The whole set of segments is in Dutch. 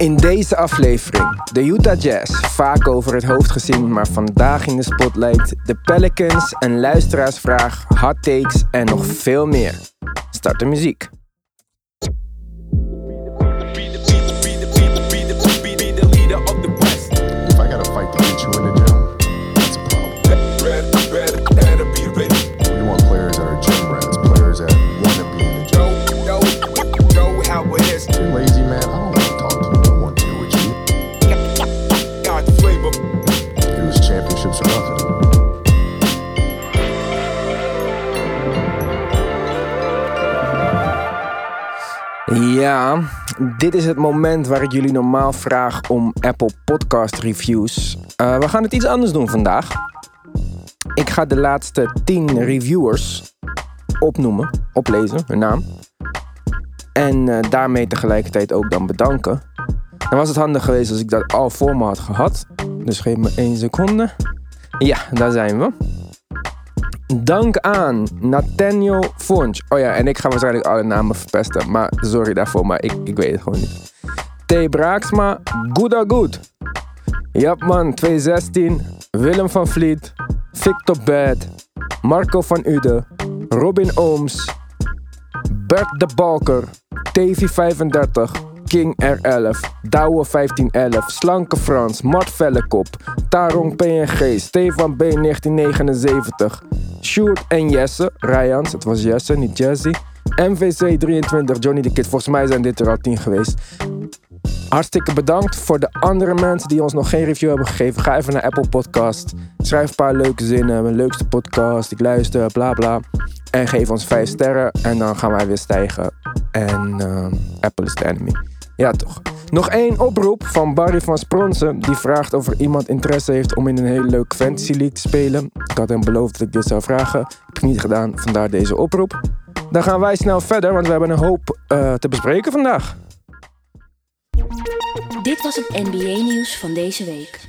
In deze aflevering de Utah Jazz, vaak over het hoofd gezien, maar vandaag in de spotlight de Pelicans, een luisteraarsvraag, hot takes en nog veel meer. Start de muziek. Ja, dit is het moment waar ik jullie normaal vraag om Apple Podcast reviews. Eh, we gaan het iets anders doen vandaag. Ik ga de laatste 10 reviewers opnoemen, oplezen, hun naam. En eh, daarmee tegelijkertijd ook dan bedanken. Dan was het handig geweest als ik dat al voor me had gehad. Dus geef me één seconde. Ja, daar zijn we. Dank aan Nathaniel Fonch. Oh ja, en ik ga waarschijnlijk alle namen verpesten. Maar sorry daarvoor, maar ik, ik weet het gewoon niet. T. Braaksma, Gooda Good. Japman 216. Willem van Vliet. Victor Bad. Marco van Uden. Robin Ooms. Bert de Balker. TV35. King R11. Douwe 1511. Slanke Frans. Mart Vellekop. Tarong PNG. Stefan B 1979. Sjoerd en Jesse. Rijans, het was Jesse, niet Jesse. MVC 23. Johnny de Kid. Volgens mij zijn dit er al tien geweest. Hartstikke bedankt voor de andere mensen die ons nog geen review hebben gegeven. Ga even naar Apple Podcast. Schrijf een paar leuke zinnen. Mijn leukste podcast. Ik luister, bla bla. En geef ons vijf sterren. En dan gaan wij weer stijgen. En eh, Apple is the enemy. Ja, toch. Nog één oproep van Barry van Spronsen. Die vraagt of er iemand interesse heeft om in een hele leuke fantasy league te spelen. Ik had hem beloofd dat ik dit zou vragen. Heb ik niet gedaan, vandaar deze oproep. Dan gaan wij snel verder, want we hebben een hoop eh, te bespreken vandaag. Dit was het NBA-nieuws van deze week.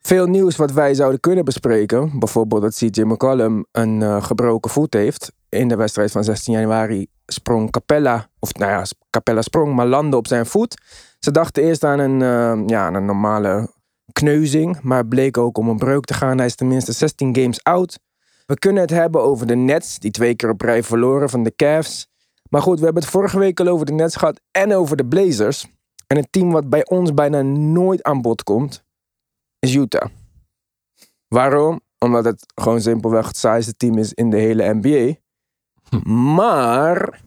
Veel nieuws wat wij zouden kunnen bespreken. Bijvoorbeeld dat CJ McCollum een eh, gebroken voet heeft. In de wedstrijd van 16 januari sprong Capella, of nou ja, Capella sprong, maar landde op zijn voet. Ze dachten eerst aan een, eh, ja, een normale kneuzing, maar bleek ook om een breuk te gaan. Hij is tenminste 16 games out. We kunnen het hebben over de Nets, die twee keer op rij verloren van de Cavs. Maar goed, we hebben het vorige week al over de Nets gehad en over de Blazers. En het team wat bij ons bijna nooit aan bod komt, is Utah. Waarom? Omdat het gewoon simpelweg het saaiste team is in de hele NBA. Maar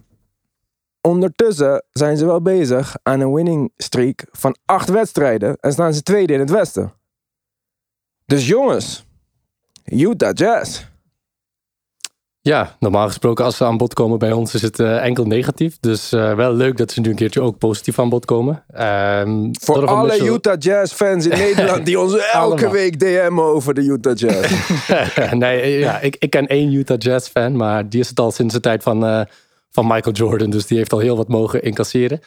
ondertussen zijn ze wel bezig aan een winning streak van acht wedstrijden en staan ze tweede in het Westen. Dus jongens, Utah Jazz. Ja, normaal gesproken als ze aan bod komen bij ons is het eh, enkel negatief. Dus eh, wel leuk dat ze nu een keertje ook positief aan bod komen. Ehm, Voor alle Mitchell- Utah Jazz fans in Nederland die ons elke week DM'en over de Utah Jazz. nee, eh, ja, ik, ik ken één Utah Jazz fan, maar die is het al sinds de tijd van, van Michael Jordan. Dus die heeft al heel wat mogen incasseren.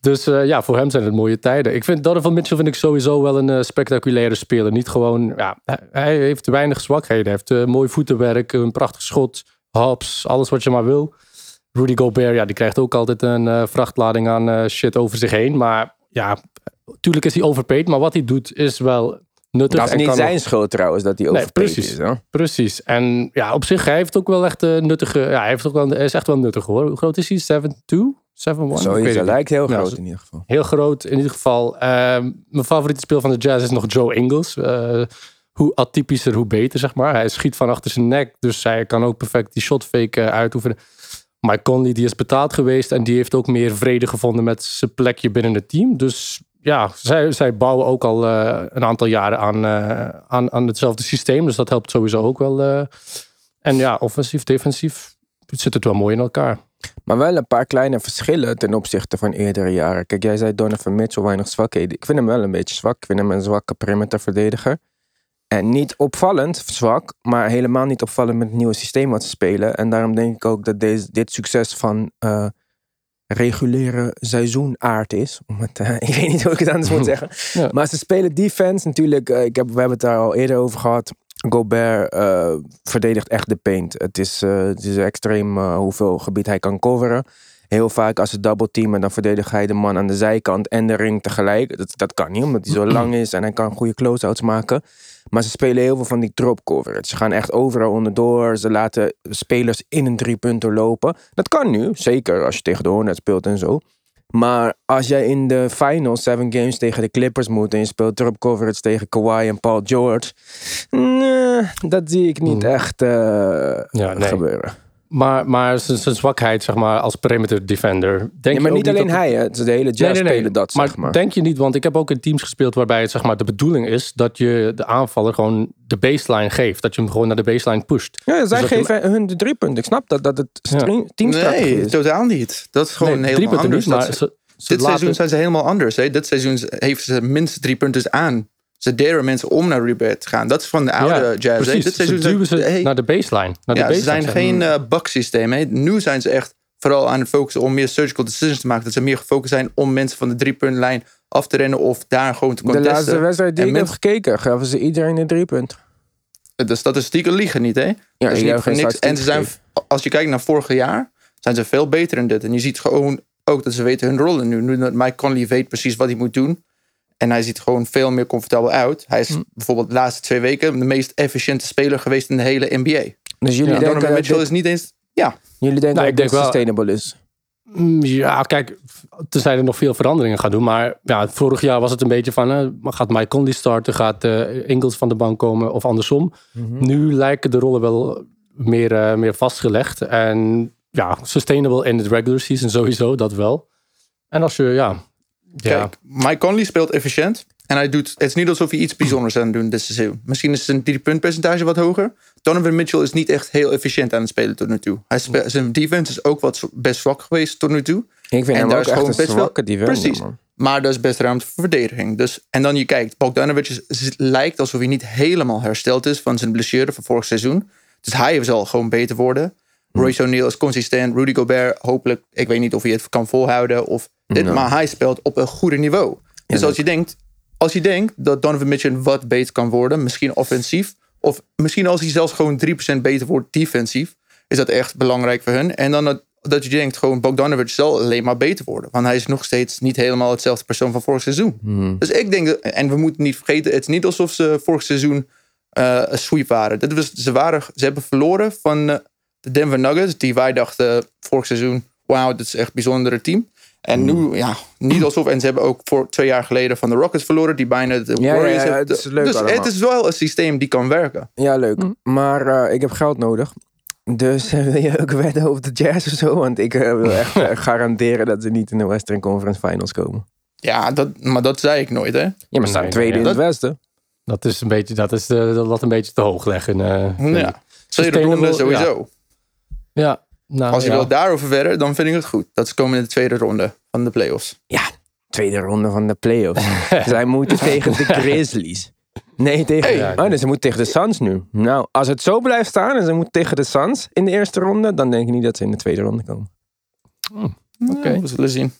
Dus ja, voor hem zijn het mooie tijden. Ik vind Donovan Mitchell vind ik sowieso wel een spectaculaire speler. Niet gewoon, ja, hij- heeft weinig zwakheden. Hij heeft mooi voetenwerk, een prachtig schot, hops, alles wat je maar wil. Rudy Gobert, ja, die krijgt ook altijd een eh, vrachtlading aan eh, shit over zich heen. Maar ja, natuurlijk is hij overpaid. Maar wat hij doet is wel nuttig. Dat is en niet zijn nog- schuld trouwens dat hij Nee, overpaid precies. is. Hoor. Precies. En ja, op zich, hij heeft ook wel echt een nuttige... Ja, hij, heeft ook wel, is echt wel nuttig hoor. Hoe groot is hij? 7'2? 7'1? Ik weet Zoiets, het hij lijkt heel groot zo- in ieder geval. Heel groot in ieder geval. Ehm, mijn favoriete speel van de Jazz is nog Joe Ingles. Eh, hoe atypischer, hoe beter, zeg maar. Hij schiet van achter zijn nek, dus hij kan ook perfect die shotfake eh, uitoefenen. Mike Conley, die is betaald geweest en die heeft ook meer vrede gevonden met zijn plekje binnen het team. Dus ja, zij, zij bouwen ook al eh, een aantal jaren aan, eh, aan, aan hetzelfde systeem. Dus dat helpt sowieso ook wel. En ja, offensief, defensief zit het wel mooi in elkaar. Maar wel een paar kleine verschillen ten opzichte van eerdere jaren. Kijk, jij zei Donovan Mitchell weinig zwakheden. Ik vind hem wel een beetje zwak. Ik vind hem een zwakke perimeterverdediger. En niet opvallend zwak, maar helemaal niet opvallend met het nieuwe systeem wat ze spelen. En daarom denk ik ook dat deze, dit succes van eh, reguliere seizoenaard is. Om het, eh, ik weet niet hoe ik het anders moet zeggen. Ja. Maar ze spelen defense natuurlijk. eh, ik heb, we hebben het daar al eerder over gehad. Gobert eh, verdedigt echt de paint. Het is, eh, het is extreem eh, hoeveel gebied hij kan coveren. heel vaak als ze double teamen, dan verdedig hij de man aan de zijkant en de ring tegelijk. Dat, dat kan niet, omdat hij zo lang is en hij kan goede close-outs maken. Maar ze spelen heel veel van die drop coverage. Ze gaan echt overal onderdoor. Ze laten spelers in een driepunter lopen. Dat kan nu, zeker als je tegen de Hornets speelt en zo. Maar als jij in de finals, seven games tegen de Clippers moet en je speelt drop coverage tegen Kawhi en Paul George, nee, dat zie ik niet echt eh, Ja, nee. gebeuren. Maar, maar zijn zijn zwakheid, zeg maar, als perimeter defender. Denk Nee, je maar niet alleen dat- hij, hè. Het is de hele jazz spelen dat, maar zeg maar. denk je niet, want ik heb ook in teams gespeeld waarbij het zeg maar, de bedoeling is dat je de aanvaller gewoon de baseline geeft. Dat je hem gewoon naar de baseline pusht. Ja, zij dat je- geven hun de drie punten. Ik snap dat, dat het Ja. teamstrategie Nee, is. totaal niet. Dat is gewoon nee, helemaal drie punten anders. niet, Dat maar ze- ze, ze dit laten- seizoen zijn ze helemaal anders. Hè? Dit seizoen heeft ze minstens drie punten aan. Ze deren mensen om naar rebound te gaan. Dat is van de oude ja, jazz. Precies, Dit ze seizoen duwen ze hey, naar de baseline. Naar ja, de ze baseline zijn zeg geen uh, bug-systeem. hè. Nu zijn ze echt vooral aan het focussen om meer surgical decisions te maken. Dat ze meer gefocust zijn om mensen van de driepuntlijn af te rennen of daar gewoon te De contesten. laatste wedstrijd die En ik heb gekeken, gaven ze iedereen een drie punt. De statistieken liegen niet, hè? Ja, dat is ik niet heb voor geen niks. En ze zijn, als je kijkt naar vorig jaar, zijn ze veel beter in dit. En je ziet gewoon ook dat ze weten hun rollen nu. Nu dat Mike Conley weet precies wat hij moet doen. En hij ziet gewoon veel meer comfortabel uit. Hij is Hm. bijvoorbeeld de laatste twee weken de meest efficiënte speler geweest in de hele NBA. Dus jullie Ja, denken, Donovan Mitchell dit- is niet eens... Ja, jullie denken Nou, dat ik denk dit wel- sustainable is. Mm, Ja, kijk, tenzij er nog veel veranderingen gaan doen. Maar ja, vorig jaar was het een beetje van... eh, gaat Mike Conley starten? Gaat Ingles van de bank komen? Of andersom. Mhm. Nu lijken de rollen wel meer, eh, meer vastgelegd. En ja, sustainable in het regular season sowieso, dat wel. En als je, ja... ja kijk. Mike Conley speelt efficiënt. En hij doet, het is niet alsof hij iets bijzonders aan het doen dit seizoen. Misschien is zijn drie puntpercentage wat hoger. Donovan Mitchell is niet echt heel efficiënt aan het spelen tot nu toe. Hij zijn defense is ook wat best zwak geweest tot nu toe. Ik vind En hem daar ook is gewoon een best wel- Precies. man. Maar daar is best ruimte voor verdediging. Dus, en dan je kijkt, Bogdanovic is- lijkt alsof hij niet helemaal hersteld is van zijn blessure van vorig seizoen. Dus hij zal gewoon beter worden. Royce O'Neal is consistent. Rudy Gobert, hopelijk, ik weet niet of hij het kan volhouden. Of dit, Maar hij speelt op een goede niveau. Dus als je denkt, als je denkt dat Donovan Mitchell wat beter kan worden, misschien offensief, of misschien als hij zelfs gewoon 3% beter wordt defensief, is dat echt belangrijk voor hun. En dan dat, dat je denkt, gewoon Bogdanovic zal alleen maar beter worden. Want hij is nog steeds niet helemaal hetzelfde persoon van vorig seizoen. Dus ik denk, dat, en we moeten niet vergeten, het is niet alsof ze vorig seizoen eh, een sweep waren. Dit was, ze, waren. ze hebben verloren van eh, de Denver Nuggets, die wij dachten vorig seizoen, wauw, dit is echt een bijzondere team. En nu, ja, niet alsof. En ze hebben ook voor twee jaar geleden van de Rockets verloren, die bijna de Ja, Warriors ja, ja, hebben. het is leuk dus allemaal. het is wel een systeem die kan werken. Ja, leuk. Hm. Maar eh, ik heb geld nodig. Dus eh, wil je ook wedden op de Jazz of zo? Want ik eh, wil echt garanderen dat ze niet in de Western Conference Finals komen. Ja, dat, maar dat zei ik nooit, hè? Ja, maar ze staan Nee, tweede nee, in het Westen. dat is een beetje, dat is de, dat laat een beetje te hoog leggen. eh. Ja. Tweede ronde sowieso. Ja, nou, Als je ja. wil daarover verder, dan vind ik het goed. Dat ze komen in de tweede ronde van de playoffs. Ja, tweede ronde van de playoffs. Zij moeten tegen de Grizzlies. Nee, tegen... Hey. Oh, nee, ze moeten tegen de Suns nu. Nou, als het zo blijft staan en ze moeten tegen de Suns in de eerste ronde, dan denk ik niet dat ze in de tweede ronde komen. Oké. Ja, we zullen zien.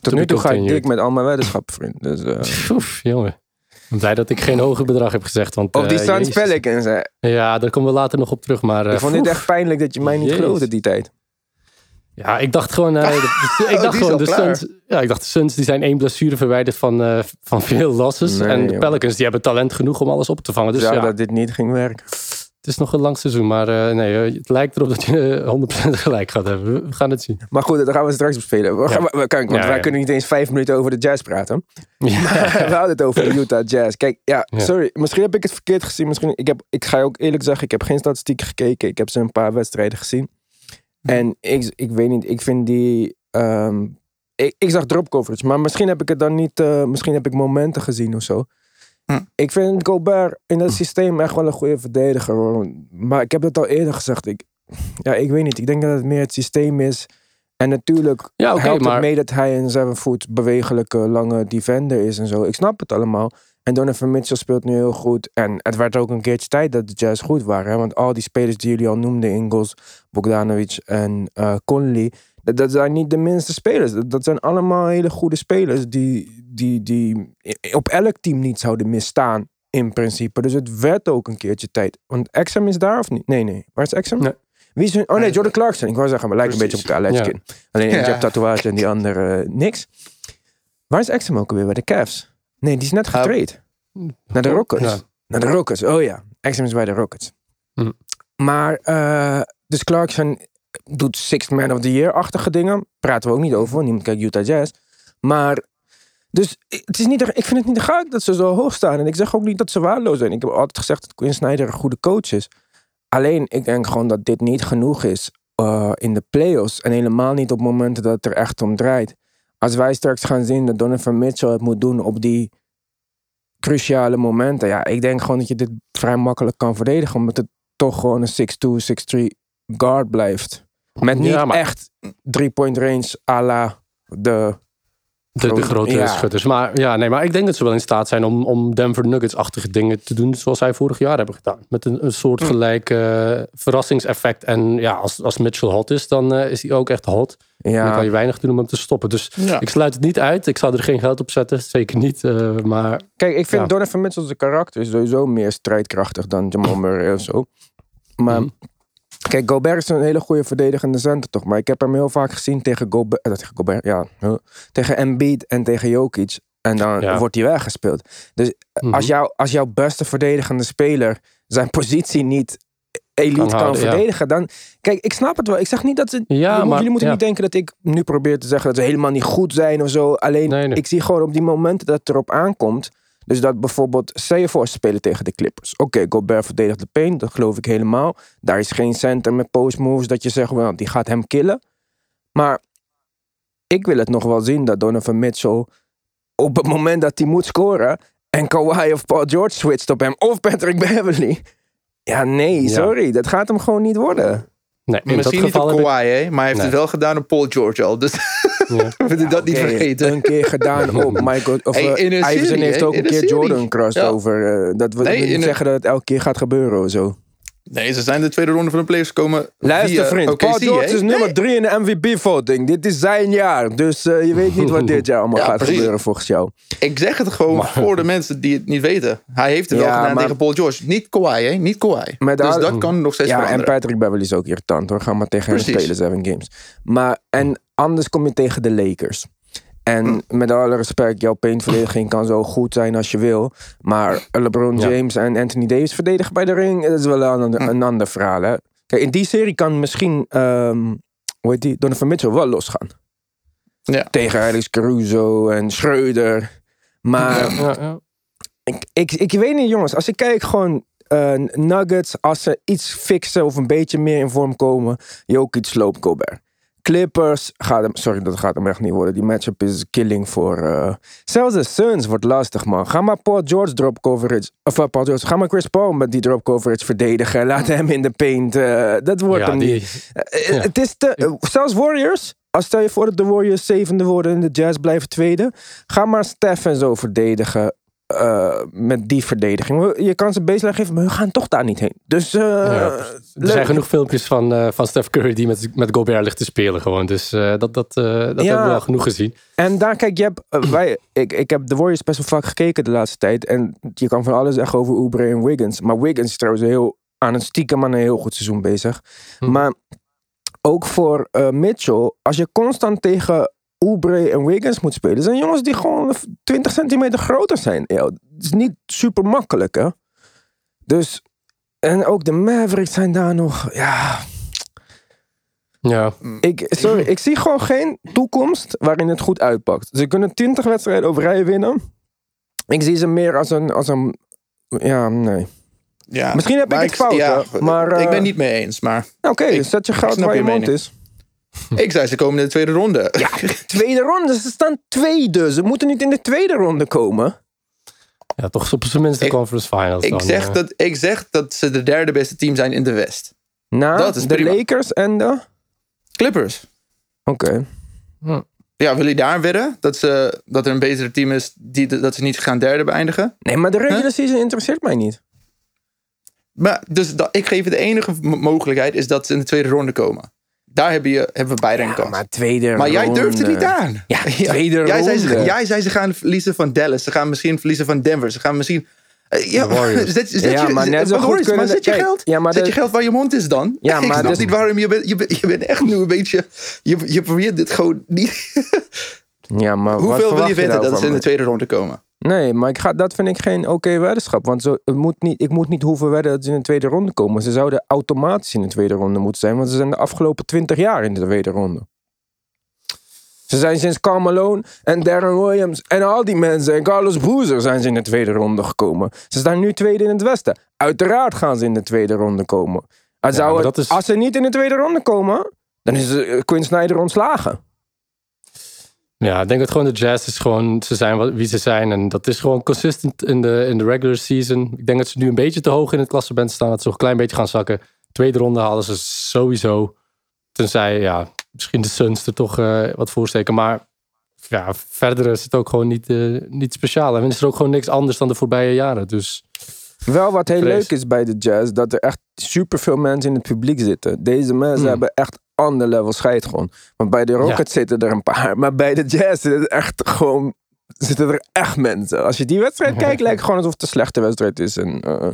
Tot To nu toe ga ik dik met al mijn weddenschappen, vriend. Dus, eh, Oef, jongen. Blij dat ik geen hoger bedrag heb gezegd. Want, of die eh, jezus. Pelicans, hè. Ja, daar komen we later nog op terug. Maar, eh, Ik vond dit oef. echt pijnlijk dat je mij niet geloofde die tijd. Ja, ik dacht gewoon, eh, de- de- ik dacht gewoon de klaar. Suns. Ja, ik dacht de Suns die zijn één blessure verwijderd van, eh, van veel losses. Nee, en de joh. Pelicans die hebben talent genoeg om alles op te vangen. Dus Zou ja, dat dit niet ging werken. Het is nog een lang seizoen. Maar eh, nee, eh, het lijkt erop dat je eh, 100% gelijk gaat hebben. We- gaan het zien. Maar goed, dat gaan we straks bespelen. We gaan, we, kijk, want Ja, wij ja. kunnen niet eens vijf minuten over de jazz praten. Ja. we hadden het over de Utah Jazz. Kijk, ja, sorry. Misschien heb ik het verkeerd gezien. Misschien, ik, heb, ik ga je ook eerlijk zeggen, ik heb geen statistieken gekeken. Ik heb ze een paar wedstrijden gezien. En ik, ik weet niet, ik vind die... ehm, ik, ik zag drop coverage, maar misschien heb ik het dan niet... eh, misschien heb ik momenten gezien of zo. Hm. Ik vind Gobert in dat systeem echt wel een goede verdediger. Hoor. Maar ik heb het al eerder gezegd. Ik, ja, ik weet niet. Ik denk dat het meer het systeem is. En natuurlijk Ja, oké, helpt maar- het mee dat hij een seven foot bewegelijke lange defender is en zo. Ik snap het allemaal. En Donovan Mitchell speelt nu heel goed. En het werd ook een keertje tijd dat de Jazz goed waren. Hè? Want al die spelers die jullie al noemden, Ingles, Bogdanovic en eh Conley, dat, zijn niet de minste spelers. Dat, zijn allemaal hele goede spelers die, die, die op elk team niet zouden misstaan. In principe. Dus het werd ook een keertje tijd. Want Exum is daar of niet? Nee, nee. Waar is Exum? Nee. Wie is hun, oh nee, Jordan Clarkson. Ik wou zeggen, maar lijkt een beetje op. Lijkt Ja. Alleen eentje Ja. heeft tatoeage en die andere eh, niks. Waar is Exum ook alweer? Bij de Cavs? Nee, die is net getraind. Naar de Rockets. Ja. Naar de Rockets, oh ja. Exum is bij de Rockets. Hm. Maar, eh, dus Clarkson doet Sixth Man of the Year-achtige dingen. Praten we ook niet over, want niemand kijkt Utah Jazz. Maar, dus het is niet, ik vind het niet gek dat ze zo hoog staan. En ik zeg ook niet dat ze waardeloos zijn. Ik heb altijd gezegd dat Quinn Snyder een goede coach is. Alleen, ik denk gewoon dat dit niet genoeg is eh, in de playoffs. En helemaal niet op momenten dat het er echt om draait. Als wij straks gaan zien dat Donovan Mitchell het moet doen op die cruciale momenten. Ja, ik denk gewoon dat je dit vrij makkelijk kan verdedigen. Omdat het toch gewoon een 6'2, 6'3 guard blijft. Met niet Ja, maar- echt three-point range à la de... De, de Grote- ja. schutters. Maar ja, nee, maar ik denk dat ze wel in staat zijn om, om Denver Nuggets-achtige dingen te doen. Zoals zij vorig jaar hebben gedaan. Met een, een soort gelijk eh, verrassingseffect. En ja, als, als Mitchell hot is, dan eh, is hij ook echt hot. En dan kan Ja, je weinig doen om hem te stoppen. Dus Ja. ik sluit het niet uit. Ik zou er geen geld op zetten. Zeker niet. eh, maar kijk, ik vind Ja. Donovan Mitchell's karakter is sowieso meer strijdkrachtig dan Jamal Murray of zo. Maar Mhm. Kijk, Gobert is een hele goede verdedigende center toch. Maar ik heb hem heel vaak gezien tegen Gobert, eh, tegen Gobert, ja, huh, tegen Embiid en tegen Jokic. En dan Ja. wordt hij weggespeeld. Dus Mhm. als, jou, als jouw beste verdedigende speler zijn positie niet elite kan, houden, verdedigen, dan... Kijk, ik snap het wel. Ik zeg niet dat ze... Ja, jullie, maar- jullie moeten ja. niet denken dat ik nu probeer te zeggen dat ze helemaal niet goed zijn of zo. Alleen, Nee, nee. ik zie gewoon op die momenten dat het erop aankomt... Dus dat bijvoorbeeld, stel je voor, ze spelen tegen de Clippers. Oké, Gobert verdedigt de paint, dat geloof ik helemaal. Daar is geen center met post moves dat je zegt, well, die gaat hem killen. Maar ik wil het nog wel zien dat Donovan Mitchell op het moment dat hij moet scoren en Kawhi of Paul George switcht op hem of Patrick Beverly. Ja, nee, Ja. sorry, dat gaat hem gewoon niet worden. nee, in Misschien dat niet geval op heb ik- Kawhi, hè, maar hij heeft Nee. het wel gedaan op Paul George al. Dus Ja. we moeten dat niet vergeten. Een keer gedaan op Michael. Of, Hey, eh, in een Iverson serie, heeft ook een keer serie. Jordan crossover. eh, dat wil Nee, niet zeggen dat het elke keer gaat gebeuren of zo. Nee, ze zijn de tweede ronde van de playoffs gekomen. Luister via vriend, OKC, Paul George is nummer 3 in de MVP-voting. Dit is zijn jaar. Dus eh, je weet niet wat dit jaar allemaal Ja, gaat precies. gebeuren volgens jou. Ik zeg het gewoon voor de mensen die het niet weten. Hij heeft het wel gedaan maar- tegen Paul George. Niet Kawhi, hè? Niet Kawhi. Met dus al- dat kan nog steeds Ja, en. Patrick Beverly is ook irritant hoor. Ga maar tegen hem Precies. spelen, seven games. Maar, en anders kom je tegen de Lakers. En Hm. met alle respect, jouw paintverdediging kan zo goed zijn als je wil. Maar LeBron Ja. James en Anthony Davis verdedigen bij de ring, dat is wel een, ander- Hm. een ander verhaal. Hè? Kijk, in die serie kan misschien, ehm hoe heet die, Donovan Mitchell wel losgaan. Ja. Tegen Alex Caruso en Schreuder. Maar Ja, ik, ik, ik weet niet, jongens. Als ik kijk gewoon eh, Nuggets, als ze iets fixen of een beetje meer in vorm komen, Jokic sloopt Gobert. Clippers, gaat hem, sorry, dat gaat hem echt niet worden. Die matchup is killing voor... eh, zelfs de Suns wordt lastig, man. Ga maar Paul George drop coverage... Of eh, Paul George, ga maar Chris Paul met die drop coverage verdedigen. Laat hem in de paint. eh, dat wordt Ja, hem die- niet. Het is te... zelfs Warriors... Als stel je voor dat de Warriors zevende worden en de Jazz blijven tweede. Ga maar Steph en zo verdedigen. Eh, met die verdediging. Je kan ze baseline geven, maar we gaan toch daar niet heen. Dus eh, Ja, er zijn genoeg filmpjes van, eh, van Steph Curry die met, met Gobert ligt te spelen gewoon. Dus dat, dat, dat hebben we wel genoeg gezien. En daar, kijk, je hebt, wij, ik, ik heb de Warriors best wel vaak gekeken de laatste tijd. En je kan van alles zeggen over Oubre en Wiggins. Maar Wiggins is trouwens heel, aan een stiekem aan een heel goed seizoen bezig. Hm. Maar ook voor Mitchell, als je constant tegen Oubre en Wiggins moet spelen, zijn jongens die gewoon 20 centimeter groter zijn. Ja, het is niet super makkelijk, hè? Dus, en ook de Mavericks zijn daar nog, ja, Ja, ik, sorry, ik zie gewoon geen toekomst waarin het goed uitpakt. Ze kunnen 20 wedstrijden op rij winnen. Ik zie ze meer als een. Als een ja, nee. Ja. Misschien heb ik het fout, ja, maar, ik eh, ben niet mee eens. Maar Oké, Ik- zet je goud waar je je mond mening. is. ik zei ze komen in de tweede ronde. Ja, tweede ronde. Ze staan tweede. Ze moeten niet in de tweede ronde komen. ja toch op zijn minst de Ik- conference finals ik, dan, zeg eh. dat, ik zeg dat ze de derde beste team zijn in de West. Nou, Dat is de prima. Lakers en de. Oké. Clippers. Ja, wil je daar wedden? Dat, ze, dat er een betere team is die, dat ze niet gaan derde beëindigen? Nee, maar de regular season interesseert mij niet. Maar dus dat, ik geef je de enige mogelijkheid is dat ze in de tweede ronde komen. Daar hebben, je, hebben we beide een kans. maar tweede Maar jij ronde. durft het niet aan. Ja, tweede jij, zei, ze, ronde. jij zei ze gaan verliezen van Dallas. Ze gaan misschien verliezen van Denver. Ze gaan misschien Eh, ja, zet Ja, je, maar net zo de goed maar zet je kijk, geld, ja, maar zet je geld waar je mond is dan. Ja, ik maar snap dus- niet waarom je bent, je, bent, je bent echt nu een beetje, je, je probeert dit gewoon niet. Ja, maar Hoeveel wil je weten nou dat ze in de tweede ronde komen? Nee, maar ik ga, dat vind ik geen oké weddenschap. Want zo, het moet niet, ik moet niet hoeven wedden dat ze in de tweede ronde komen. Ze zouden automatisch in de tweede ronde moeten zijn. Want ze zijn de afgelopen twintig jaar in de tweede ronde. Ze zijn sinds Carmelo en Darren Williams en al die mensen en Carlos Boozer zijn ze in de tweede ronde gekomen. Ze staan nu tweede in het Westen. Uiteraard gaan ze in de tweede ronde komen. Als, zou het- is- als ze niet in de tweede ronde komen, dan is eh, Quinn Snyder ontslagen. Ja, ik denk dat gewoon de Jazz is gewoon, ze zijn wie ze zijn. En dat is gewoon consistent in de, in de regular season. Ik denk dat ze nu een beetje te hoog in het klassement staan. Dat ze nog een klein beetje gaan zakken. Tweede ronde halen ze sowieso. Tenzij, ja, misschien de Suns er toch eh, wat voor steken. Maar ja, verder is het ook gewoon niet, eh, niet speciaal. En is er ook gewoon niks anders dan de voorbije jaren. Dus Wel wat heel Vrees. leuk is bij de jazz, dat er echt superveel mensen in het publiek zitten. Deze mensen Mm. hebben echt ander level scheid gewoon. Want bij de Rockets zitten er een paar, maar bij de jazz zitten er echt gewoon zitten er echt mensen. Als je die wedstrijd kijkt, lijkt het gewoon alsof het een slechte wedstrijd is. En, eh,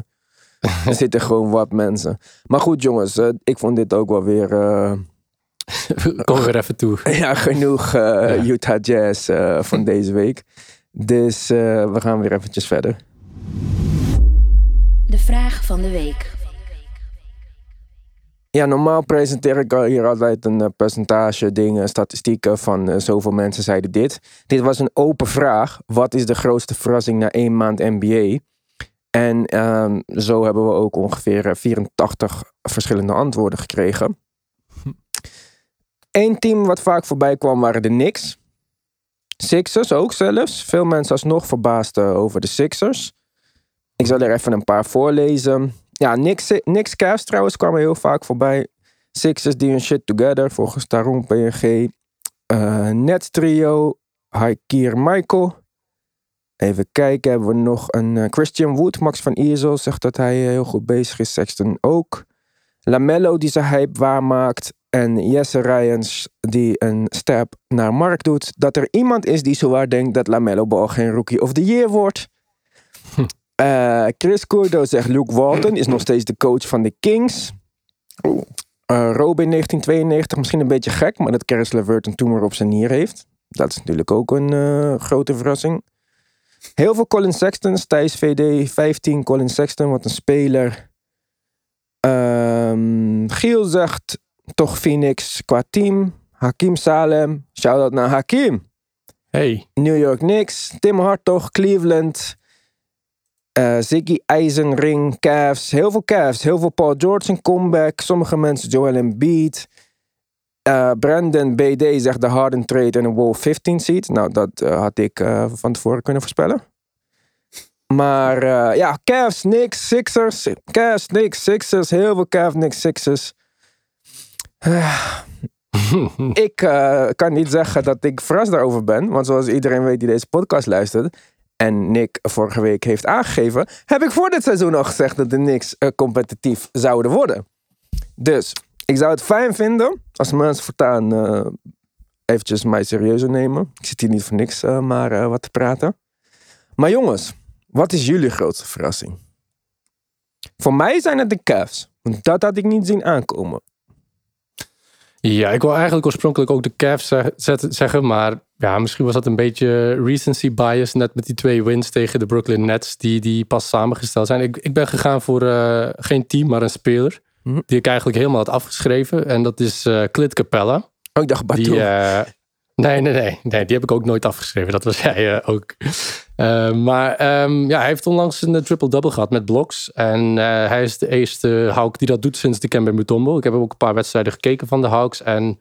er zitten gewoon wat mensen. Maar goed jongens, eh, ik vond dit ook wel weer eh, kom weer even toe. ja, genoeg Utah Jazz van deze week. Dus we gaan weer eventjes verder. De vraag van de week. Ja, normaal presenteer ik hier altijd een eh, percentage dingen, statistieken van eh, zoveel mensen zeiden dit. Dit was een open vraag. Wat is de grootste verrassing na één maand NBA? En ehm, zo hebben we ook ongeveer eh, 84 verschillende antwoorden gekregen. Eén team wat vaak voorbij kwam waren de Knicks. Sixers ook zelfs. Veel mensen alsnog verbaasd eh, over de Sixers. Ik zal er even een paar voorlezen. Ja, Knicks, Knicks Cavs trouwens kwamen heel vaak voorbij. Sixers die hun shit together volgens Taron PNG. Eh Nets trio, Haikir Michael. Even kijken, hebben we nog een eh, Christian Wood. Max van Iersel zegt dat hij eh, heel goed bezig is. Sexton ook. Lamello die zijn hype waarmaakt. En Jesse Ryans die een stap naar Mark doet. Dat er iemand is die zowaar denkt dat Lamello bal geen rookie of the year wordt. Eh, Chris Cordo zegt Luke Walton is nog steeds de coach van de Kings. Eh, Robin 1992, misschien een beetje gek, maar dat Caris LeVert een tumor op zijn nier heeft. Dat is natuurlijk ook een eh, grote verrassing. Heel veel Colin Sexton, Thijs VD 15, Colin Sexton, wat een speler. Ehm, Giel zegt toch Phoenix qua team. Hakim Salem, shout-out naar Hakim. Hey, New York Knicks, Tim Hartog, Cleveland, eh, Ziggy Eisenring, Cavs, heel veel Cavs, heel veel Paul George in comeback, sommige mensen Joel Embiid. Eh Brandon BD zegt de Harden trade en een Wall 15 seat. Nou, dat eh, had ik van tevoren kunnen voorspellen. Maar ja, Cavs, Knicks, Sixers, Cavs, Knicks, Sixers, heel veel Cavs, Knicks, Sixers. Ik kan niet zeggen dat ik verrast daarover ben. Want zoals iedereen weet die deze podcast luistert. En Nick vorige week heeft aangegeven. Heb ik voor dit seizoen al gezegd dat de Knicks eh, competitief zouden worden. Dus ik zou het fijn vinden als mensen voortaan eh eventjes mij serieuzer nemen. Ik zit hier niet voor niks eh, maar wat te praten. Maar jongens, wat is jullie grootste verrassing? Voor mij zijn het de Cavs. Want dat had ik niet zien aankomen. Ja, ik wil eigenlijk oorspronkelijk ook de Cavs zeggen, maar ja, misschien was dat een beetje recency bias net met die twee wins tegen de Brooklyn Nets die, die pas samengesteld zijn. Ik, ik ben gegaan voor eh, geen team, maar een speler Mhm. die ik eigenlijk helemaal had afgeschreven en dat is eh Clit Capella. Oh, ik dacht. Die, eh, nee, nee, nee, nee, die heb ik ook nooit afgeschreven. Dat was jij ook. Maar ehm, ja, hij heeft onlangs een triple-double gehad met blocks. En hij is de eerste Hawk die dat doet sinds de Kemba Mutombo. Ik heb ook een paar wedstrijden gekeken van de Hawks. En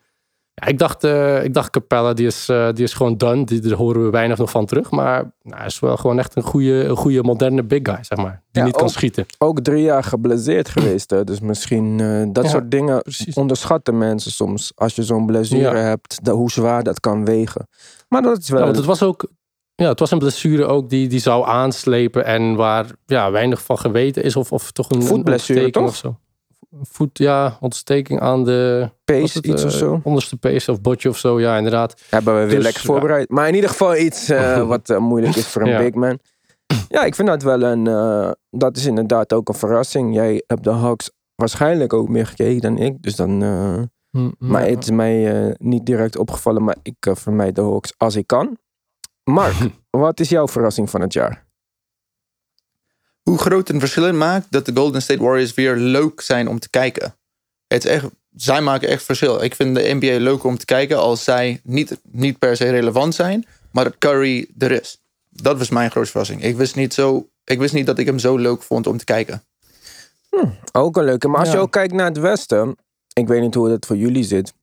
ja, ik, dacht, eh, ik dacht Capella, die is, eh, die is gewoon done. Die, daar horen we weinig nog van terug. Maar nou, hij is wel gewoon echt een goede, een goede moderne big guy, zeg maar. Die Ja, niet kan schieten. ook drie jaar geblesseerd geweest. Hè? Dus misschien uh, dat Ja, soort dingen precies. onderschatten mensen soms. Als je zo'n blessure hebt, hoe zwaar dat kan wegen. Maar dat is wel. Het was ook. Ja, het was een blessure ook die, die zou aanslepen en waar ja, weinig van geweten is. Of, of toch een, Voetblessure, toch? of zo. Voet, ja, ontsteking aan de het, iets eh, of zo. onderste pees of botje of zo. Ja, inderdaad. Hebben we weer dus, lekker voorbereid. Maar in ieder geval iets eh, wat eh, moeilijk is voor een Ja. big man. Ja, ik vind dat wel een... eh, dat is inderdaad ook een verrassing. Jij hebt de Hawks waarschijnlijk ook meer gekeken dan ik. Dus dan... eh, maar het is mij eh, niet direct opgevallen. Maar ik eh, vermijd de Hawks als ik kan. Mark, wat is jouw verrassing van het jaar? Hoe groot een verschil het maakt dat de Golden State Warriors weer leuk zijn om te kijken. Het is echt, zij maken echt verschil. Ik vind de NBA leuker om te kijken als zij niet, niet per se relevant zijn, maar dat Curry er is. Dat was mijn grootste verrassing. Ik wist niet, zo, ik wist niet dat ik hem zo leuk vond om te kijken. Ook een leuke. Maar als je ook kijkt naar het Westen. Ik weet niet hoe het voor jullie zit.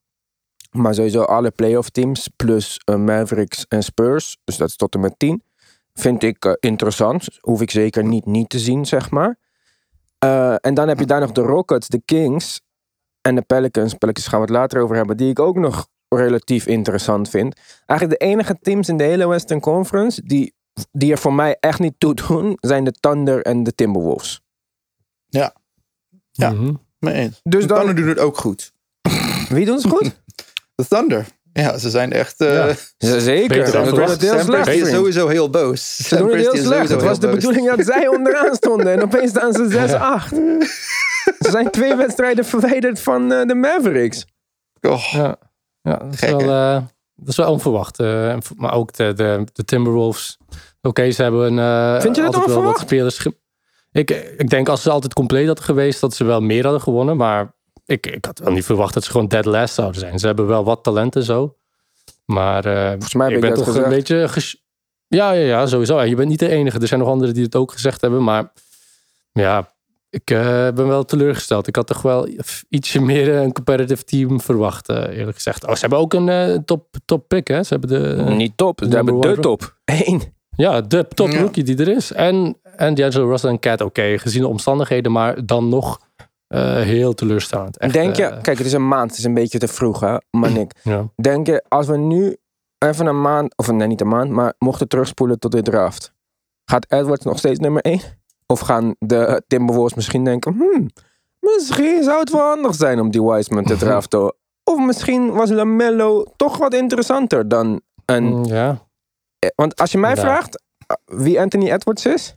Maar sowieso alle playoff teams plus eh, Mavericks en Spurs. Dus dat is tot en met 10. Vind ik eh, interessant. Hoef ik zeker niet niet te zien, zeg maar. Eh, en dan heb je daar nog de Rockets, de Kings en de Pelicans. Pelicans gaan we het later over hebben. Die ik ook nog relatief interessant vind. Eigenlijk de enige teams in de hele Western Conference die, die er voor mij echt niet toe doen, zijn de Thunder en de Timberwolves. Ja, Ja. Mee eens. Dus de dan- Thunder doen het ook goed. Wie doen ze goed? De Thunder. Ja, ze zijn echt... eh Ja. Zeker. Ze doen het heel slecht. Is sowieso heel boos. Ze doen het heel slecht. Het was de bedoeling dat zij onderaan stonden. En opeens staan ze 6-8. Ze zijn twee wedstrijden verwijderd van eh, de Mavericks. Oh, Ja, ja dat, is wel, eh, dat is wel onverwacht. eh, maar ook de, de, de Timberwolves. Oké, ze hebben eh Vind je dat altijd wel wat onverwacht? spelers. Ik, ik denk als ze altijd compleet hadden geweest, dat ze wel meer hadden gewonnen. Maar ik, ik had wel niet verwacht dat ze gewoon dead last zouden zijn. Ze hebben wel wat talenten zo. Maar eh, Volgens mij heb ik ik ben dat toch gezegd. een beetje... ges- Ja, ja, ja, sowieso. En je bent niet de enige. Er zijn nog anderen die het ook gezegd hebben. Maar ja, ik eh, ben wel teleurgesteld. Ik had toch wel ietsje meer een competitive team verwacht, eh, eerlijk gezegd. Oh, ze hebben ook een eh, top, top pick, hè? Ze hebben de, Niet top. Ze hebben de top. Eén. ja, de top Ja. rookie die er is. En, en D'Angelo Russell en Cat, oké, gezien de omstandigheden, maar dan nog eh, heel teleurstellend. Echt, Denk je, eh, kijk, het is een maand. Het is een beetje te vroeg, hè, maar Nick. ja. Denk je, als we nu even een maand, of nee, niet een maand, maar mochten terugspoelen tot de draft. Gaat Edwards nog steeds nummer 1? Of gaan de Timberwolves misschien denken, hmm, misschien zou het wel handig zijn om die Wiseman te draften. Of misschien was LaMelo toch wat interessanter dan een... Mm, ja. Eh, Want als je mij Ja. vraagt wie Anthony Edwards is,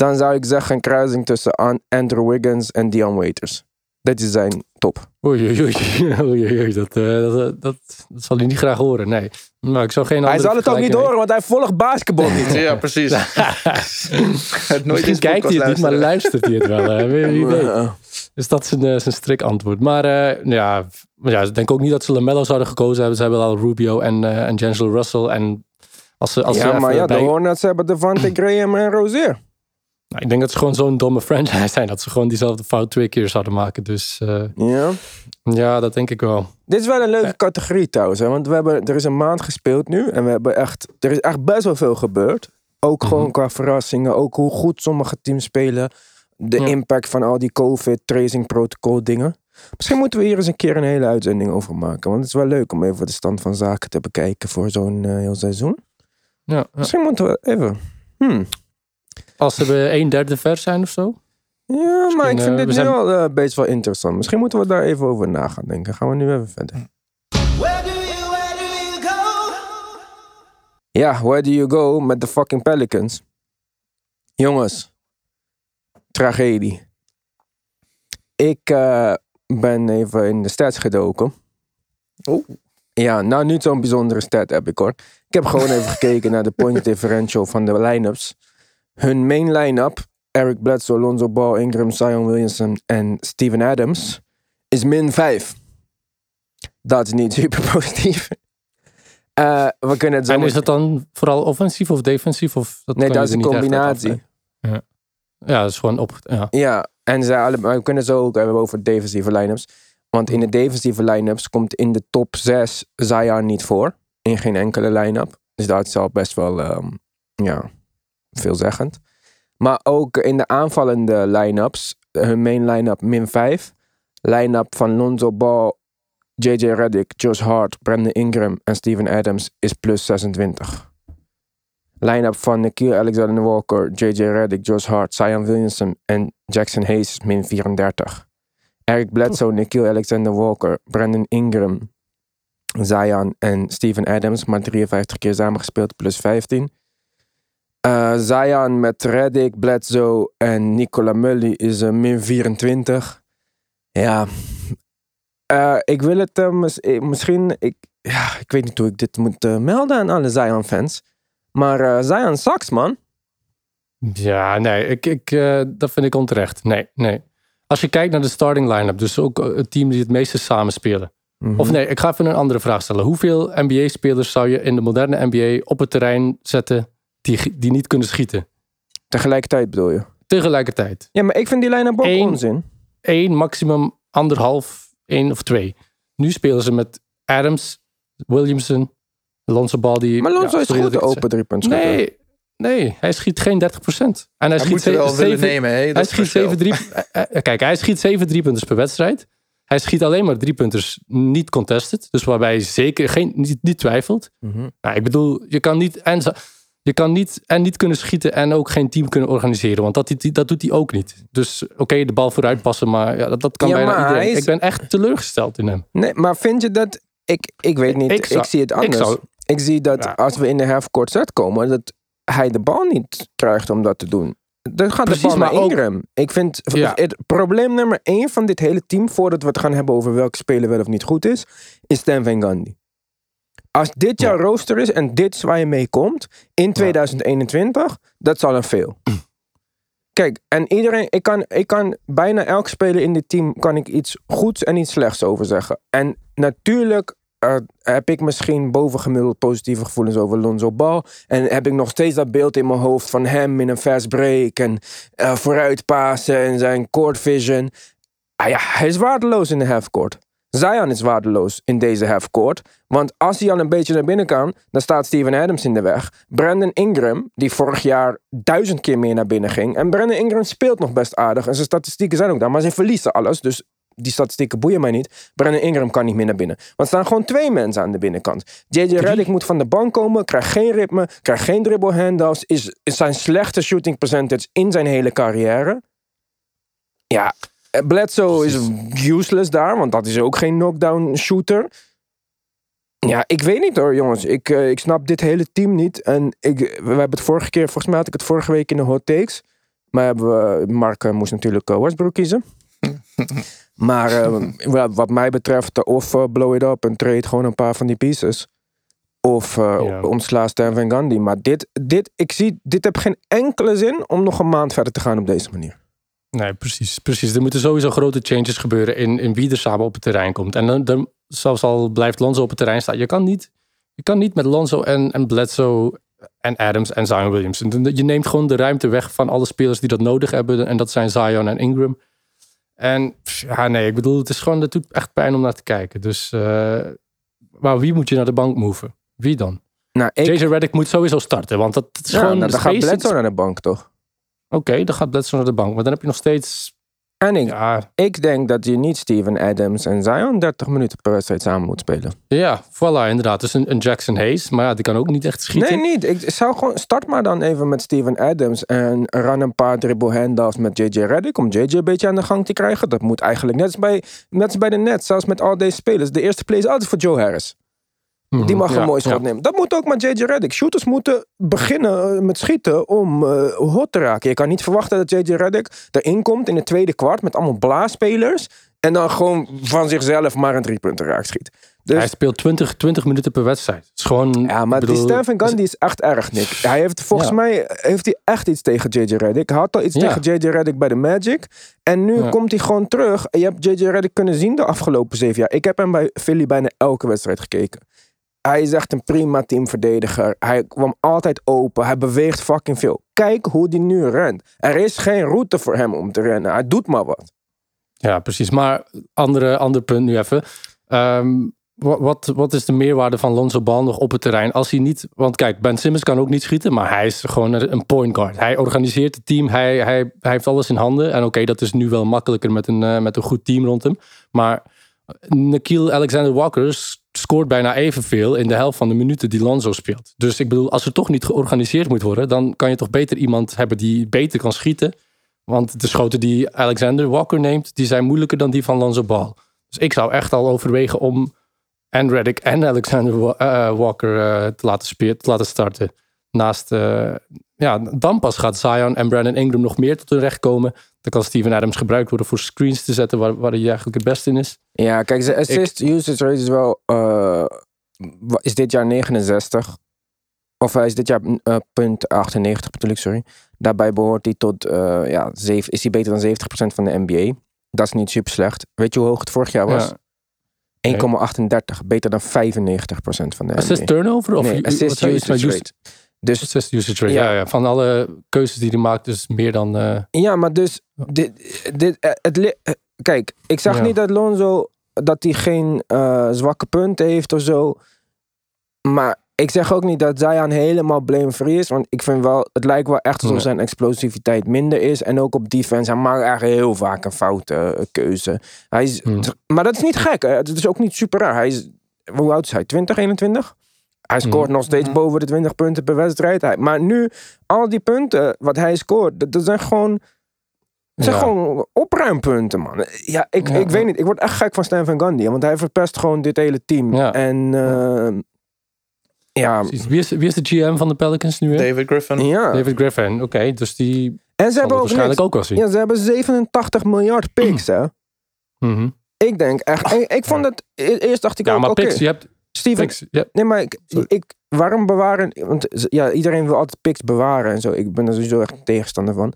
dan zou ik zeggen een kruising tussen An- Andrew Wiggins en Dion Waiters. Dat is zijn top. Oei, oei, oei. oei, oei, oei. Dat, eh, dat, dat, dat zal hij niet graag horen, nee. Maar ik zou geen Hij zal het ook niet horen, want hij volgt basketbal niet. Ja, precies. Het nooit Misschien eens kijkt hij het niet, maar luistert hij het wel. hè. Weet. Eh, Dus dat is zijn, eh, zijn strik antwoord. Maar eh, ja, maar ja, ik denk ook niet dat ze LaMelo zouden gekozen hebben. Ze hebben al Rubio en, eh en D'Angelo Russell. En als ze, als ze ja, maar even ja, de Hornets hebben Devante Graham en Rozier. Nou, ik denk dat ze gewoon zo'n domme franchise zijn. Dat ze gewoon diezelfde fout twee keer zouden maken. Dus eh, Ja. ja, dat denk ik wel. Dit is wel een leuke categorie trouwens. Hè? Want we hebben, er is een maand gespeeld nu. En we hebben echt, er is echt best wel veel gebeurd. Ook gewoon qua verrassingen. Ook hoe goed sommige teams spelen. De Ja. impact van al die COVID, tracing protocol dingen. Misschien moeten we hier eens een keer een hele uitzending over maken. Want het is wel leuk om even de stand van zaken te bekijken voor zo'n eh, heel seizoen. Ja, ja. Misschien moeten we even. Hmm. Als ze bij een derde ver zijn of zo. Ja, maar ik eh, vind we dit zijn- wel eh, best wel interessant. Misschien moeten we daar even over na gaan denken. Gaan we nu even verder. Where do you, where do you go? Ja, where do you go met de fucking Pelicans? Jongens, tragedie. Ik eh, ben even in de stats gedoken. Oh. Ja, nou niet zo'n bijzondere stat heb ik hoor. Ik heb gewoon even gekeken naar de point differential van de line-ups. Hun main line-up, Eric Bledsoe, Lonzo Ball, Ingram, Zion Williamson en Steven Adams, is min 5. Dat is niet super positief. Eh, we kunnen het zo En is het dan vooral offensief of defensief? Of dat Nee, dat is een combinatie. Ja. ja, dat is gewoon op. Ja. Ja, en ze we kunnen zo ook hebben over defensieve line-ups. Want in de defensieve line-ups komt in de top 6 Zion niet voor. In geen enkele line-up. Dus dat is al best wel ehm, ja, veelzeggend. Maar ook in de aanvallende line-ups. Hun main line-up min 5. Line-up van Lonzo Ball, JJ Redick, Josh Hart, Brandon Ingram en Steven Adams is plus 26. Line-up van Nikhil Alexander Walker, JJ Redick, Josh Hart, Zion Williamson en Jackson Hayes is min 34. Eric Bledsoe, Nikhil Alexander Walker, Brandon Ingram, Zion en Steven Adams, maar 53 keer samengespeeld, plus 15. Eh, Zion met Reddick, Bledsoe en Nicola Mully is een min 24. Ja. Eh, ik wil het eh, mis- eh, misschien... Ik, ja, ik weet niet hoe ik dit moet eh, melden aan alle Zion-fans. Maar eh, Zion sucks, man. Ja, nee, ik, ik, eh, dat vind ik onterecht. Nee, nee. Als je kijkt naar de starting line-up, dus ook eh, het team die het meeste samenspelen. Mhm. Of nee, ik ga even een andere vraag stellen. Hoeveel NBA-spelers zou je in de moderne NBA op het terrein zetten die, die niet kunnen schieten? Tegelijkertijd bedoel je? Tegelijkertijd. Ja, maar ik vind die line-up ook Eén. onzin. Eén, maximum anderhalf, één of twee. Nu spelen ze met Adams, Williamson, Lonzo Ball. Die, Maar Lonzo ja, is goed de open drie punten. Nee, nee, hij schiet geen 30% En hij, Hij schiet moet er wel ze- willen zeven- nemen. Hè? Dat Hij schiet verschil. 7 drie, eh, eh, Kijk, hij schiet 7 driepunters per wedstrijd. Hij schiet alleen maar driepunters niet contested. Dus waarbij hij zeker geen, niet, niet twijfelt. Mhm. Nou, ik bedoel, je kan niet en, je kan niet en niet kunnen schieten en ook geen team kunnen organiseren. Want dat, dat, dat doet hij ook niet. Dus oké, de bal vooruit passen, maar ja, dat, dat kan Ja, bijna iedereen. is- Ik ben echt teleurgesteld in hem. Nee, maar vind je dat... Ik, ik weet niet, Ik zie het anders. Ik, zou- zie dat Ja. als we in de half-court set komen... dat hij de bal niet krijgt om dat te doen. Dan gaat Precies, de bal naar ook- Ingram. Ik vind Ja. het probleem nummer één van dit hele team... voordat we het gaan hebben over welke speler wel of niet goed is... is Stan Van Gundy. Als dit jouw rooster is en dit is waar je mee komt... in 2021, dat is al een veel. Kijk, en iedereen, ik kan, ik kan bijna elk speler in dit team kan ik iets goeds en iets slechts over zeggen. En natuurlijk eh, heb ik misschien bovengemiddeld positieve gevoelens over Lonzo Ball. En heb ik nog steeds dat beeld in mijn hoofd van hem in een fast break en eh vooruitpassen en zijn court vision. Ah ja, hij is waardeloos in de halfcourt. Zion is waardeloos in deze halfcourt. Want als hij al een beetje naar binnen kan, dan staat Steven Adams in de weg. Brandon Ingram, die vorig jaar duizend keer meer naar binnen ging. En Brandon Ingram speelt nog best aardig. En zijn statistieken zijn ook daar. Maar ze verliezen alles. Dus die statistieken boeien mij niet. Brandon Ingram kan niet meer naar binnen. Want er staan gewoon twee mensen aan de binnenkant. JJ Redick moet van de bank komen. Krijgt geen ritme. Krijgt geen dribble handoffs. Is, is zijn slechte shooting percentage in zijn hele carrière. Ja, Bledsoe is useless daar, want dat is ook geen knockdown shooter. Ja, ik weet niet hoor, jongens. Ik, eh, ik snap dit hele team niet. En ik, we hebben het vorige keer, volgens mij had ik het vorige week in de hot takes. Maar hebben we, Mark eh, moest natuurlijk eh, Westbrook kiezen. maar wat- mij betreft, of blow it up en trade gewoon een paar van die pieces. Of Ja. ontsla Stan Van Gundy. Maar dit, dit, ik zie, dit heb geen enkele zin om nog een maand verder te gaan op deze manier. Nee, precies. precies. Er moeten sowieso grote changes gebeuren in, in wie er samen op het terrein komt. En dan, dan zelfs al blijft Lonzo op het terrein staan. Je kan niet, je kan niet met Lonzo en, en Bledsoe en Adams en Zion Williamson. Je neemt gewoon de ruimte weg van alle spelers die dat nodig hebben. En dat zijn Zion en Ingram. En ja, nee, ik bedoel, het is gewoon, het doet echt pijn om naar te kijken. Dus, eh, maar wie moet je naar de bank moven? Wie dan? Nou, ik, JJ Redick moet sowieso starten, want dat is ja, gewoon... nou, dan gaat Bledsoe naar de bank, toch? Oké, dan gaat Bledsoe naar de bank. Maar dan heb je nog steeds... En ik, denk dat je niet Steven Adams en Zion 30 minuten per wedstrijd samen moet spelen. Ja, voilà, inderdaad. Dus een, een Jackson Hayes, maar ja, die kan ook niet echt schieten. Nee, niet. Ik zou gewoon start maar dan even met Steven Adams en run een paar dribble handoffs met JJ Redick om JJ een beetje aan de gang te krijgen. Dat moet eigenlijk net als bij, net als bij de Nets, zelfs met al deze spelers. De eerste play is altijd voor Joe Harris. Mhm, Die mag ja, een mooi schot ja. nemen. Dat moet ook met JJ Redick. Shooters moeten beginnen eh, met schieten om eh, hot te raken. Je kan niet verwachten dat JJ Redick erin komt in het tweede kwart met allemaal blaasspelers. En dan gewoon van zichzelf maar een driepunter raak schiet. Dus, Hij speelt 20, 20 minuten per wedstrijd. Het is gewoon... ja, maar bedoel, die Stan Van Gundy is echt erg, Nick. Hij heeft volgens Ja. mij heeft hij echt iets tegen JJ Redick. Hij had al iets Ja. tegen JJ Redick bij de Magic. En nu Ja. komt hij gewoon terug. En je hebt JJ Redick kunnen zien de afgelopen zeven jaar. Ik heb hem bij Philly bijna elke wedstrijd gekeken. Hij is echt een prima teamverdediger. Hij kwam altijd open. Hij beweegt fucking veel. Kijk hoe hij nu rent. Er is geen route voor hem om te rennen. Hij doet maar wat. Ja, precies. Maar andere, ander punt nu even. Ehm, wat, wat, wat is de meerwaarde van Lonzo Ball nog op het terrein? Als hij niet... Want kijk, Ben Simmons kan ook niet schieten, maar hij is gewoon een point guard. Hij organiseert het team, hij, hij, hij heeft alles in handen. En oké, dat is nu wel makkelijker met een, eh, met een goed team rond hem. Maar Nikhil Alexander Walker s- scoort bijna evenveel in de helft van de minuten die Lonzo speelt. Dus ik bedoel, als er toch niet georganiseerd moet worden, dan kan je toch beter iemand hebben die beter kan schieten. Want de schoten die Alexander Walker neemt, die zijn moeilijker dan die van Lonzo Ball. Dus ik zou echt al overwegen om en Reddick en Alexander eh, Walker eh, te, laten spelen, te laten starten. Naast, eh, ja, dan pas gaat Zion en Brandon Ingram nog meer tot hun recht komen. Dan kan Steven Adams gebruikt worden voor screens te zetten waar, waar hij eigenlijk het beste in is. Ja, kijk, zijn assist usage rate is wel. eh, is dit jaar 69. Of hij is dit jaar eh, punt 98 bedoel ik, sorry. Daarbij behoort hij tot. ja, is hij beter dan 70% van de NBA. Dat is niet super slecht. Weet je hoe hoog het vorig jaar was? Ja. 1,38. Beter dan 95% van de Assist NBA. turnover? Of nee, assist usage rate. Dus usage rate, Ja. ja. Ja, Van alle keuzes die hij maakt, dus meer dan... eh, Ja, maar dus, dit, dit, eh, het, eh, kijk, ik zag Ja. niet dat Lonzo, dat hij geen zwakke punten heeft of zo. Maar ik zeg ook niet dat Zion helemaal blame-free is. Want ik vind wel, het lijkt wel echt alsof zijn explosiviteit minder is. En ook op defense, hij maakt eigenlijk heel vaak een foute keuze. Hij is, Hmm. Maar dat is niet gek, hè? het is ook niet super raar. Hij is, hoe oud is hij? 20, 21? Hij scoort nog steeds boven de 20 punten per wedstrijd. Hij- Maar nu, al die punten wat hij scoort, dat, dat zijn gewoon... Het zijn Ja. gewoon opruimpunten, man. Ja, ik, Ja, ik weet ja. niet. Ik word echt gek van Stan Van Gundy. Want hij verpest gewoon dit hele team. Ja. En eh, ja, wie, is, wie is de GM van de Pelicans nu weer? David Griffin. ja. David Griffin, oké. dus die En ze hebben ook waarschijnlijk niks. ook wel zien. Ja, ze hebben 87 miljard picks, hè. Mhm. Ik denk echt... Ik, ik vond het... e- Eerst dacht ik Ja, ook, maar oké. picks, je hebt Steven. Ja. Nee, maar ik, ik, waarom bewaren? Want ja, iedereen wil altijd picks bewaren en zo. Ik ben er sowieso echt tegenstander van.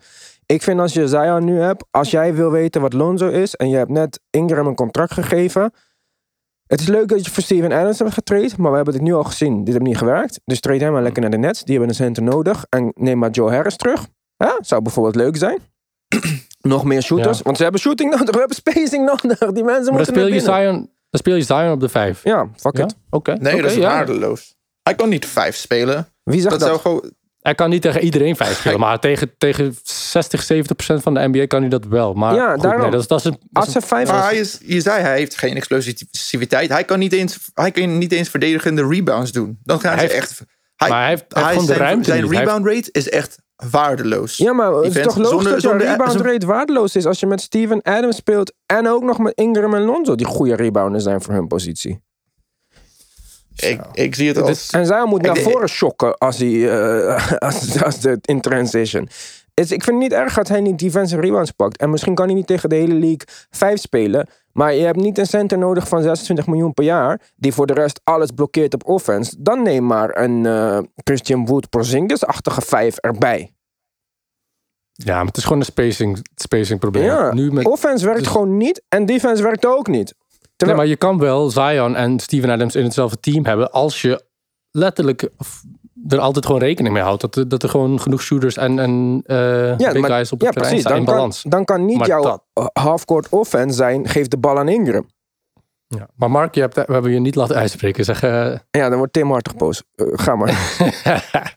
Ik vind als je Zion nu hebt, als jij wil weten wat Lonzo is en je hebt net Ingram een contract gegeven. Het is leuk dat je voor Steven Adams hebt getraind, maar we hebben het nu al gezien. Dit heeft niet gewerkt. Dus trade hem maar lekker naar de Nets. Die hebben een center nodig. En neem maar Joe Harris terug. Hè? Zou bijvoorbeeld leuk zijn. Nog meer shooters. Ja. Want ze hebben shooting nodig. We hebben spacing nodig. Die mensen Maar dan moeten speel, naar je. Zion, dan speel je Zion op de vijf. Ja, fuck Ja? it. Oké. Nee, dat is ja. waardeloos. Hij kan niet vijf spelen. Wie zegt Dat, dat? zou gewoon... Hij kan niet tegen iedereen vijf spelen, maar tegen, tegen 60, 70 procent van de NBA kan hij dat wel. Maar Ja, goed, daarom. nee, dat, is, dat is een, dat Als is ze een- vijf... Maar hij is, je zei, hij heeft geen explosiviteit. Hij kan niet eens, hij kan niet eens verdedigende rebounds doen. Dan gaan Hij ze heeft- echt... Hij, maar hij heeft, hij heeft gewoon de zijn, ruimte Zijn niet. Rebound rate is echt waardeloos. Ja, maar het is toch logisch zonder- dat zonder- rebound zonder- rate waardeloos is als je met Steven Adams speelt en ook nog met Ingram en Lonzo die goede rebounders zijn voor hun positie. Ik, ik zie het als... En zij moet naar voren shocken als hij eh, als, als de, in transition. Dus ik vind het niet erg dat hij niet defensive rebounds pakt. En misschien kan hij niet tegen de hele league 5 spelen. Maar je hebt niet een center nodig van 26 miljoen per jaar. Die voor de rest alles blokkeert op offense. Dan neem maar een eh, Christian Wood Porzingis-achtige 5 erbij. ja, maar het is gewoon een spacing, spacing probleem. Ja, Nu met, offense werkt dus- gewoon niet. En defense werkt ook niet. nee, maar je kan wel Zion en Steven Adams in hetzelfde team hebben als je letterlijk er altijd gewoon rekening mee houdt. Dat, er- dat er gewoon genoeg shooters en, en eh ja, big maar- guys op ja, het terrein precies. staan Dan in kan, balans. dan kan niet Maar jouw half-court offense zijn, geef de bal aan Ingram. Ja. Maar Mark, je hebt, we hebben je niet laten uitspreken. Zeg, eh, Ja, dan wordt Tim hartig boos. Eh, ga maar.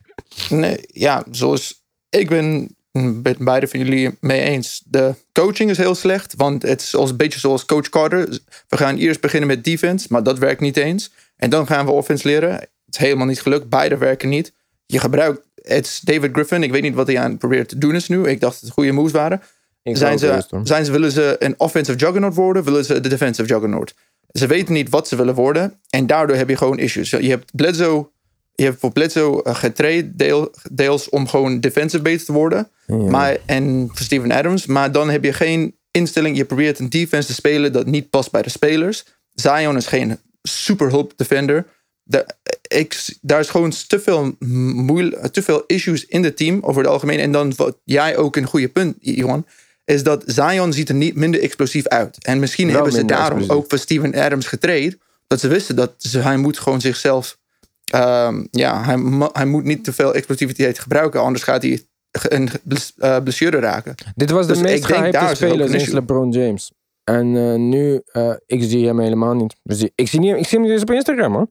Nee, ja, zoals ik ben met beide van jullie mee eens. De coaching is heel slecht, want het is als, een beetje zoals coach Carter. We gaan eerst beginnen met defense, maar dat werkt niet eens. En dan gaan we offense leren. Het is helemaal niet gelukt, beide werken niet. Je gebruikt, het is David Griffin, ik weet niet wat hij aan probeert te doen is nu. Ik dacht dat het goede moves waren. Ik Zijn ze, zijn ze, willen ze een offensive juggernaut worden? Willen ze de defensive juggernaut? Ze weten niet wat ze willen worden. En daardoor heb je gewoon issues. Je hebt Bledsoe, je hebt voor Bledsoe eh, getraind deel, deels om gewoon defensive beter te worden. Maar, en voor Steven Adams. Maar dan heb je geen instelling. Je probeert een defense te spelen dat niet past bij de spelers. Zion is geen super hulp defender. De, ik, daar is gewoon te veel, moeil, te veel issues in het team over het algemeen. En dan wat jij ook een goede punt, Johan, is dat Zion ziet er niet minder explosief uit. En misschien Wel hebben ze daarom explosief. ook voor Steven Adams getraind. Dat ze wisten dat ze, hij moet gewoon zichzelf... ehm, ja, hij, hij moet niet te veel explosiviteit gebruiken. Anders gaat hij een eh, blessure raken. Dit was de Dus meest gehypte speler sinds. LeBron James. En eh, nu, eh, ik zie hem helemaal niet. Dus ik, zie niet. ik zie hem niet eens op Instagram, hoor.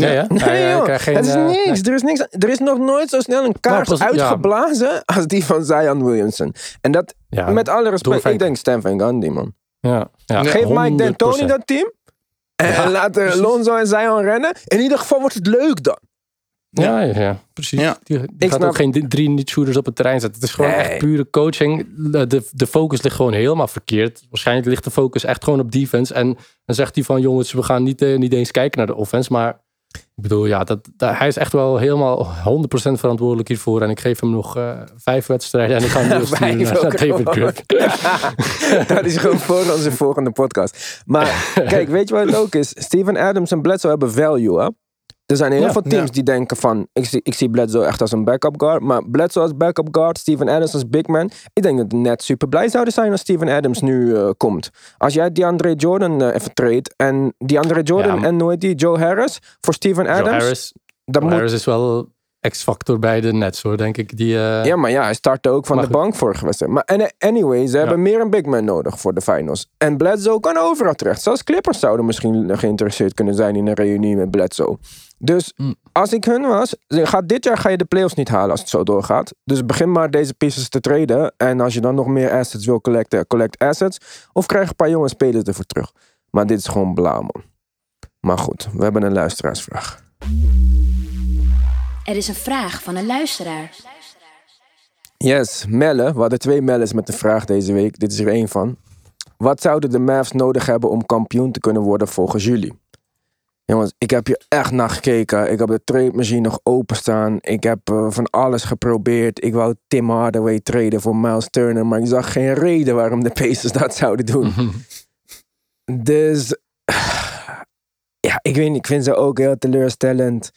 Ja, ja. Nee, joh. geen, het is eh, niks. nee. Er is niks. Er is nog nooit zo snel een kaars ja. uitgeblazen als die van Zion Williamson. En dat, Ja, met alle respect, ik denk Stan Van Gundy, man. ja, ja, Geef Mike D'Antoni 100%. dat team. En Ja, laat eh, precies. Lonzo en Zion rennen. In ieder geval wordt het leuk dan. Ja, ja, ja, precies. Ja. Die, die Ik gaat snap- ook geen drie niet-shooters op het terrein zetten. Het is gewoon Nee. echt pure coaching. De, de, de focus ligt gewoon helemaal verkeerd. Waarschijnlijk ligt de focus echt gewoon op defense. En dan zegt hij van jongens, we gaan niet, eh, niet eens kijken naar de offense. Maar Ik bedoel, ja, dat, dat- hij is echt wel helemaal 100% verantwoordelijk hiervoor. En ik geef hem nog eh, vijf wedstrijden en ik ga hem weer sturen naar David dat is gewoon voor onze volgende podcast. Maar kijk, weet je wat het ook is? Steven Adams en Bledsoe hebben value, hè? Er zijn heel Ja, veel teams ja. die denken van... Ik zie, ik zie Bledsoe echt als een backup guard. Maar Bledsoe als backup guard, Steven Adams als big man. Ik denk dat de net super blij zouden zijn als Steven Adams nu eh, komt. Als jij DeAndre Jordan eh, even treedt... En DeAndre Jordan Ja. en heet die? Joe Harris voor Steven Joe Adams. Harris, dan moet, Harris is wel X-factor bij de Nets hoor, denk ik. Die, eh, Ja, maar ja, hij startte ook van Maar de goed. bank vorige wedstrijd. Maar anyway, ze hebben meer een big man nodig voor de finals. En Bledsoe kan overal terecht. Zelfs Clippers zouden misschien geïnteresseerd kunnen zijn in een reunie met Bledsoe. Dus Mm. als ik hun was, gaat dit jaar ga je de playoffs niet halen als het zo doorgaat. Dus begin maar deze pieces te traden. En als je dan nog meer assets wil collecten, collect assets. Of krijg een paar jonge spelers ervoor terug. Maar dit is gewoon bla, man. Maar goed, we hebben een luisteraarsvraag. Er is een vraag van een luisteraar. Yes, Melle. We hadden twee Melles met de vraag deze week. Dit is er één van. Wat zouden de Mavs nodig hebben om kampioen te kunnen worden volgens jullie? Jongens, ik heb hier echt naar gekeken. Ik heb de trade machine nog openstaan. Ik heb eh, van alles geprobeerd. Ik wou Tim Hardaway traden voor Miles Turner. Maar ik zag geen reden waarom de Pacers dat zouden doen. dus... Ja, ik weet niet. Ik vind ze ook heel teleurstellend.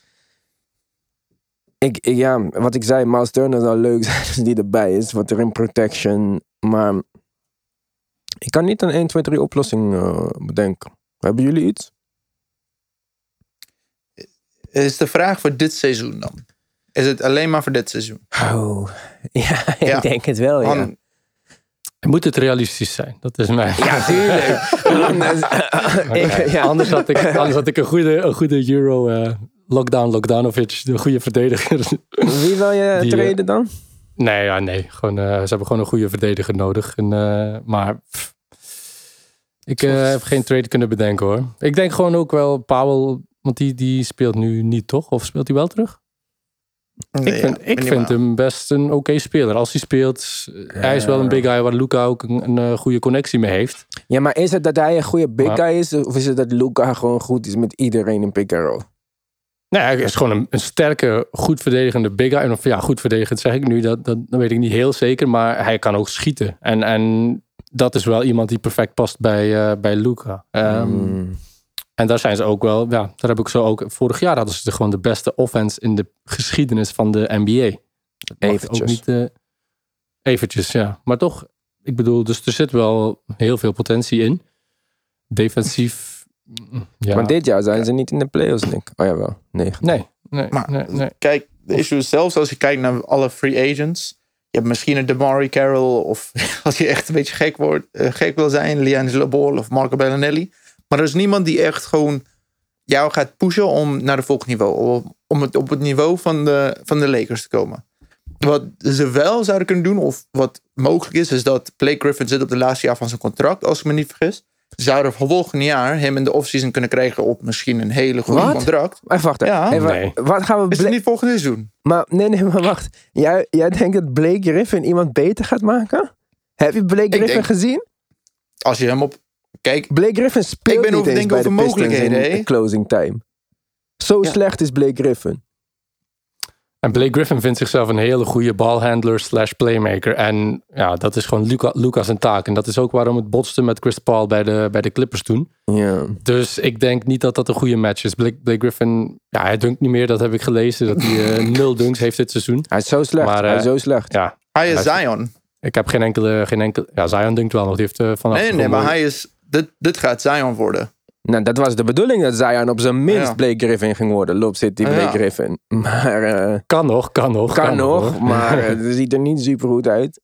Ik, ik- ja, wat ik zei, Miles Turner zou leuk zijn als die erbij is. Wat er in protection. Maar ik kan niet een 1, 2, 3 oplossing eh, bedenken. Hebben jullie iets? Is de vraag voor dit seizoen dan? Is het alleen maar voor dit seizoen? Oh, ja, Ja. ik denk het wel, ja. Moet het realistisch zijn? Dat is mijn... Ja, tuurlijk. Anders, ik, ja. anders, had ik, anders had ik een goede, een goede Euro eh, lockdown, Lockdownovic, de goede verdediger. Wie wil je Die, eh, treden dan? nee, ja, nee. Gewoon, eh, ze hebben gewoon een goede verdediger nodig. En, eh, maar pff, ik eh, heb geen trade kunnen bedenken hoor. Ik denk gewoon ook wel Powell, want die, die speelt nu niet toch? Of speelt hij wel terug? nee, ik vind, ja, ik vind hem best een oké speler. Als hij speelt, hij is wel een big guy waar Luca ook een, een eh, goede connectie mee heeft. Ja, maar is het dat hij een goede big Maar- guy is? Of is het dat Luca gewoon goed is met iedereen in pick and roll? Nee, hij is gewoon een, een sterke, goed verdedigende big guy. En Of ja, goed verdedigend zeg ik nu, dat, dat, dat weet ik niet heel zeker. Maar hij kan ook schieten. En, en dat is wel iemand die perfect past bij, eh, bij Luca. Ehm, Mm. En daar zijn ze ook wel, ja, daar heb ik zo ook. Vorig jaar hadden ze gewoon de beste offense in de geschiedenis van de NBA. Eventjes. Ook niet, eh, eventjes, ja. Maar toch, ik bedoel, dus er zit wel heel veel potentie in. Defensief, mm, ja. Maar dit jaar zijn ze niet in de playoffs, Nick. Oh jawel, nee. Nee, nee, Maar- nee, nee. Kijk, de issue is zelfs als je kijkt naar alle free agents. Je hebt misschien een Damari Carroll. Of als je echt een beetje gek, wordt, eh, gek wil zijn. Liangelo Ball of Marco Bellinelli. Maar er is niemand die echt gewoon jou gaat pushen om naar de volgende niveau. Om, om het, op het niveau van de, van de Lakers te komen. Wat ze wel zouden kunnen doen, of wat mogelijk is, is dat Blake Griffin zit op de laatste jaar van zijn contract, als ik me niet vergis. Ze zouden volgend jaar hem in de offseason kunnen krijgen op misschien een hele goede Wat? contract. Even wachten. Ja. Even, Nee. Wat gaan we... Is het niet volgend seizoen? Maar nee, nee, maar wacht. Jij, jij denkt dat Blake Griffin iemand beter gaat maken? Heb je Blake Griffin denk- gezien? Als je hem op. Kijk, Blake Griffin speelt Ik ben niet over- eens denk bij over de Pistons mogelijkheden, in closing time. Zo Ja. slecht is Blake Griffin. En Blake Griffin vindt zichzelf een hele goede balhandler slash playmaker. En ja, dat is gewoon Luca, Lucas een taak. En dat is ook waarom het botste met Chris Paul bij de, bij de Clippers toen. Ja. Dus ik denk niet dat dat een goede match is. Blake, Blake Griffin, ja, hij dunkt niet meer. Dat heb ik gelezen. Dat hij eh, nul dunks heeft dit seizoen. Hij is zo slecht. Maar, hij is eh, zo slecht. Ja, hij is Zion. ik heb geen enkele... Geen enkele ja, Zion dunkt wel nog. Die heeft eh, vanaf... Nee, nee, maar hij is. Dit, dit gaat Zion worden. Nou, dat was de bedoeling dat Zion op zijn minst Ja. Blake Griffin ging worden. Loop City Blake Ja. Griffin. Maar eh, Kan nog, kan nog. kan nog. hoor. Maar eh, het ziet er niet super goed uit.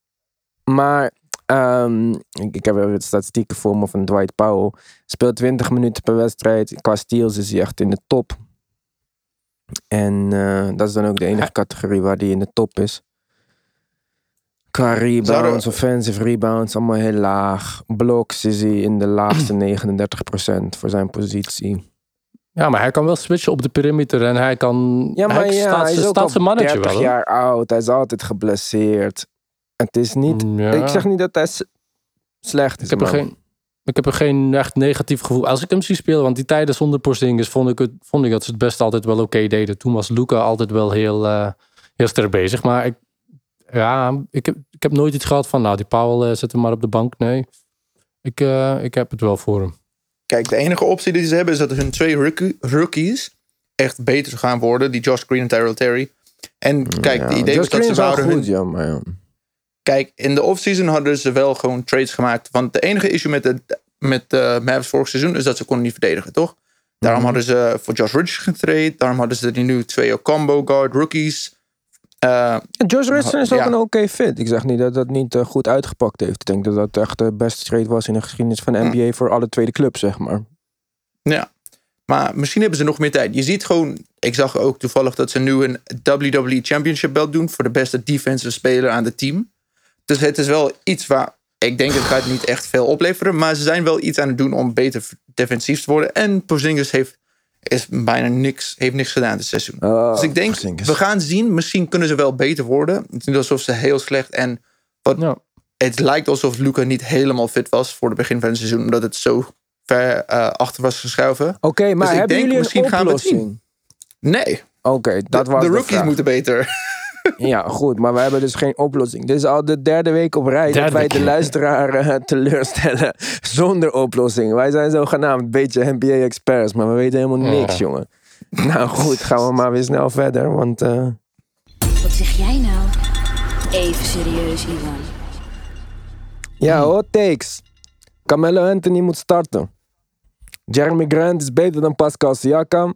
Maar ehm, ik, ik heb even de statistieken voor me van Dwight Powell. Speelt 20 minuten per wedstrijd. Qua steals is hij echt in de top. En eh, dat is dan ook de enige categorie waar hij in de top is. Qua rebounds, offensive rebounds, allemaal heel laag. Blocks is hij in de laagste 39% voor zijn positie. Ja, maar hij kan wel switchen op de perimeter. En hij kan... Ja, maar hij ja, staat, hij is ook staat zijn mannetje 30 wel. jaar oud. Hij is altijd geblesseerd. Het is niet... Mm, Ja. Ik zeg niet dat hij slecht is, Ik heb er maar- geen... Ik heb er geen echt negatief gevoel als ik hem zie spelen. Want die tijden zonder Porzingis vond ik, het, vond ik dat ze het best altijd wel oké deden. Toen was Luca altijd wel heel, eh, heel sterk bezig. Maar ik, ja, ik, heb, ik heb nooit iets gehad van... Nou, die Powell eh, zet hem maar op de bank. Nee, ik, eh, ik heb het wel voor hem. Kijk, de enige optie die ze hebben is dat hun twee rookie- rookies echt beter gaan worden. Die Josh Green en Tyrell Terry. En kijk, de idee was Josh dat Green ze is wel wouden hun goed, ja, maar ja. Kijk, in de offseason hadden ze wel gewoon trades gemaakt. Want de enige issue met de met de Mavs vorig seizoen is dat ze konden niet verdedigen, toch? Daarom Mhm. hadden ze voor Josh Richardson getraind. Daarom hadden ze die nu twee combo guard rookies. En Josh Richardson is ook Ja. een oké fit. Ik zeg niet dat dat niet eh, goed uitgepakt heeft. Ik denk dat dat echt de beste trade was in de geschiedenis van de Hm. NBA voor alle tweede clubs, zeg maar. ja. Maar misschien hebben ze nog meer tijd. Je ziet gewoon, ik zag ook toevallig dat ze nu een WWE Championship belt doen voor de beste defensive speler aan het team. Dus het is wel iets waar ik denk het gaat niet echt veel opleveren, maar ze zijn wel iets aan het doen om beter defensief te worden. En Porzingis heeft is bijna niks, heeft niks gedaan dit seizoen. Oh, dus ik denk, we gaan zien. Misschien kunnen ze wel beter worden. Het is niet alsof ze heel slecht en wat Ja. het lijkt alsof Luca niet helemaal fit was voor het begin van het seizoen, omdat het zo ver eh, achter was geschuiven. Oké, maar Dus ik hebben denk, jullie een misschien gaan we het oplossing? Nee, Oké, dat de, was de de rookies vraag. moeten beter. Ja, goed, maar we hebben dus geen oplossing. Dit is al de derde week op rij dat wij de luisteraar eh, teleurstellen zonder oplossing. Wij zijn zogenaamd een beetje NBA-experts, maar we weten helemaal niks, Ja. jongen. Nou goed, gaan we maar weer snel verder, want... eh, Wat zeg jij nou? Even serieus, Ivan. Ja, hot takes. Carmelo Anthony moet starten. Jeremy Grant is beter dan Pascal Siakam.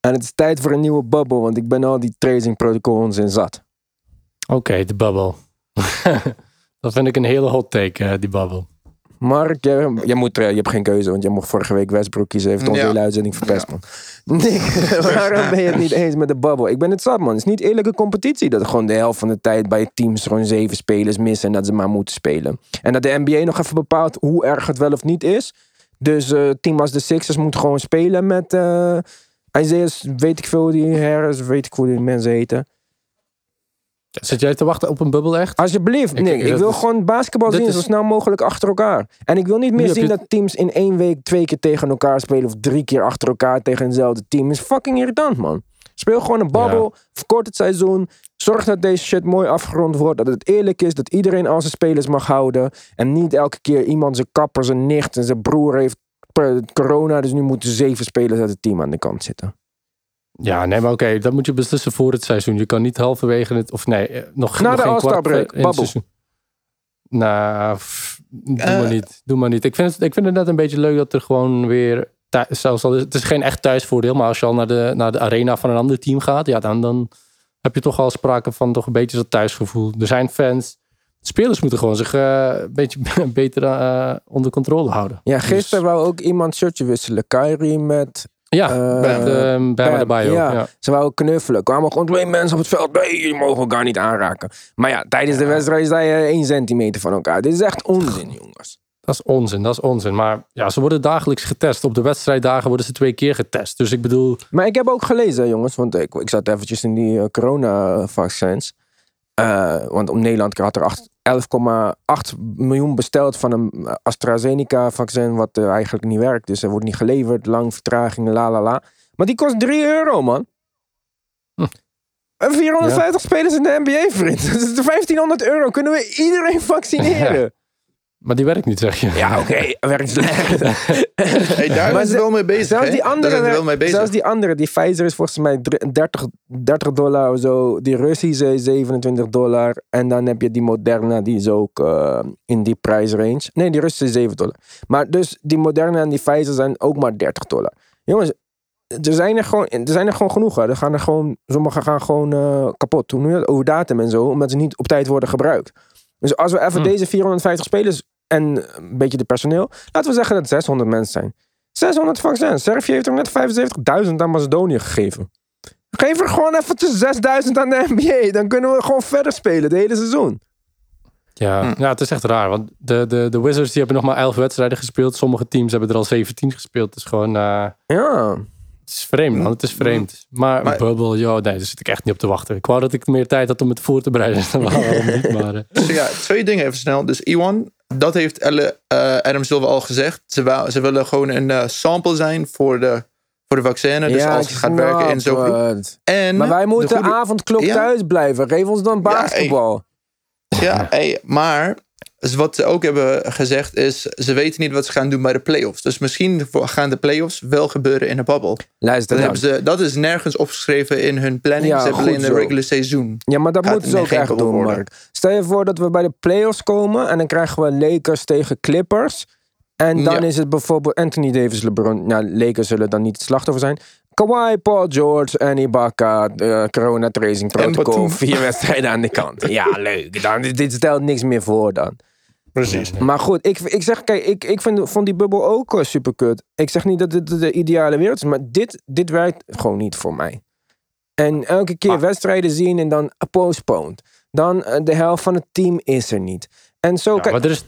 En het is tijd voor een nieuwe bubble, want ik ben al die tracing protocols in zat. Oké, de bubble. dat vind ik een hele hot take, eh, die bubble. Mark, jij, jij moet, je hebt geen keuze, want jij mocht vorige week Westbrook kiezen. Heeft onze Ja. hele uitzending verpest, man. Nick, waarom ben je het niet eens met de bubble? Ik ben het zat, man. Het is niet eerlijke competitie dat gewoon de helft van de tijd bij teams gewoon zeven spelers missen en dat ze maar moeten spelen. En dat de NBA nog even bepaalt hoe erg het wel of niet is. Dus eh team als de Sixers moet gewoon spelen met eh Isaiah, weet ik veel, die Harris, weet ik hoe die mensen heten. Zit jij te wachten op een bubbel echt? Alsjeblieft, Ik- Nick. Ik, wil is- gewoon basketbal zien is- zo snel mogelijk achter elkaar. En ik wil niet meer zien je- dat teams in één week twee keer tegen elkaar spelen of drie keer achter elkaar tegen hetzelfde team. is fucking irritant, man. Speel gewoon een babbel, verkort het seizoen. Zorg dat deze shit mooi afgerond wordt. Dat het eerlijk is, dat iedereen al zijn spelers mag houden. En niet elke keer iemand zijn kapper, zijn nicht en zijn broer heeft per- corona. Dus nu moeten zeven spelers uit het team aan de kant zitten. Ja, nee, maar oké, dat moet je beslissen voor het seizoen. Je kan niet halverwege het, of nee, eh, nog, Na nog de geen kwart break, in seizoen. Nou, pff, doe Eh. maar niet. Doe maar niet. Ik vind, het, ik vind het net een beetje leuk dat er gewoon weer... Zelfs al is, het is geen echt thuisvoordeel, maar als je al naar de, naar de arena van een ander team gaat, ja, dan, dan heb je toch al sprake van toch een beetje dat thuisgevoel. Er zijn fans. Spelers moeten gewoon zich eh, een beetje beter onder controle houden. Ja, gisteren Dus- wou ook iemand shirtje wisselen. Kyrie met Ja, Eh, met uh, Bam Bam, Adebayo. ja. Ja. Ze wouden knuffelen. kwamen gewoon twee mensen op het veld. Nee, die mogen elkaar niet aanraken. Maar ja, tijdens de wedstrijd sta je één centimeter van elkaar. Dit is echt onzin, jongens. Dat is onzin, dat is onzin. Maar ja, ze worden dagelijks getest. Op de wedstrijddagen worden ze twee keer getest. Dus ik bedoel, Maar ik heb ook gelezen, jongens. Want ik, ik zat eventjes in die eh, corona-vaccins. Eh, want om Nederland had er acht- 11,8 miljoen besteld van een AstraZeneca-vaccin. Wat eh, eigenlijk niet werkt. Dus er wordt niet geleverd. Lang vertragingen, la la la. Maar die kost 3 euro, man. Hm. En 450 spelers in de NBA, vriend. Dat is 1500 euro. Kunnen we iedereen vaccineren? Maar die werkt niet, zeg je. Ja, oké. Werkt slecht. Hey, daar Maar is ze- wel mee bezig. Zelfs die Daar andere, zijn ze wel mee bezig. zelfs die andere, die Pfizer is volgens mij dr- 30, 30 dollar of zo. Die Russische is 27 dollar. En dan heb je die Moderna, die is ook eh, in die prijsrange. Nee, die Russische is 7 dollar. Maar dus die Moderna en die Pfizer zijn ook maar 30 dollar. Jongens, er zijn er gewoon, er zijn er gewoon genoeg. Hè. Er gaan er gewoon, sommige gaan gewoon eh, kapot. Hoe noem je dat? Over datum en zo. Omdat ze niet op tijd worden gebruikt. Dus als we even Hm. deze 450 spelers en een beetje de personeel. Laten we zeggen dat het 600 mensen zijn. 600 vaccins. Servië heeft er net 75.000 aan Macedonië gegeven. Geef er gewoon even tussen 6000 aan de NBA. Dan kunnen we gewoon verder spelen het hele seizoen. Ja, ja, het is echt raar. Want de, de, de Wizards die hebben nog maar 11 wedstrijden gespeeld. Sommige teams hebben er al 17 gespeeld. Het is gewoon... eh, Ja. het is vreemd, man. Het is vreemd. Maar, Maar- Bubble, joh, nee, daar zit ik echt niet op te wachten. Ik wou dat ik meer tijd had om het voor te bereiden. Niet, maar... eh, Dus ja, twee dingen even snel. Dus Iwan, dat heeft Elle, eh, Adam Silver al gezegd. Ze, ze willen gewoon een eh, sample zijn voor de, voor de vaccine. Dus als ik het gaat werken in zo'n groep. En Maar wij de moeten goede- avondklok Ja. thuis blijven. Geef ons dan Ja, hey. basketbal. Ja, hey, maar dus wat ze ook hebben gezegd is... ze weten niet wat ze gaan doen bij de playoffs. Dus misschien gaan de playoffs wel gebeuren in de bubble. Luister Dat, ze, dat is nergens opgeschreven in hun planning. Ja, ze hebben in de regular seizoen. Ja, maar dat moeten ze ook echt doen, worden. Mark. Stel je voor dat we bij de playoffs komen en dan krijgen we Lakers tegen Clippers. En dan Ja. is het bijvoorbeeld Anthony Davis, LeBron. Nou, Lakers zullen dan niet het slachtoffer zijn. Kawhi, Paul George en Ibaka, eh, corona tracing protocol. Vier wedstrijden aan de kant. Ja, leuk. Dan, dit, stelt niks meer voor dan. Precies. Maar goed, ik, ik zeg, kijk, ik, ik vind, vond die bubbel ook uh, super kut. Ik zeg niet dat dit de, de ideale wereld is, maar dit, dit werkt gewoon niet voor mij. En elke keer wedstrijden zien en dan postponed. Dan eh, de helft van het team is er niet. En zo, Ja, kijk, maar er, is,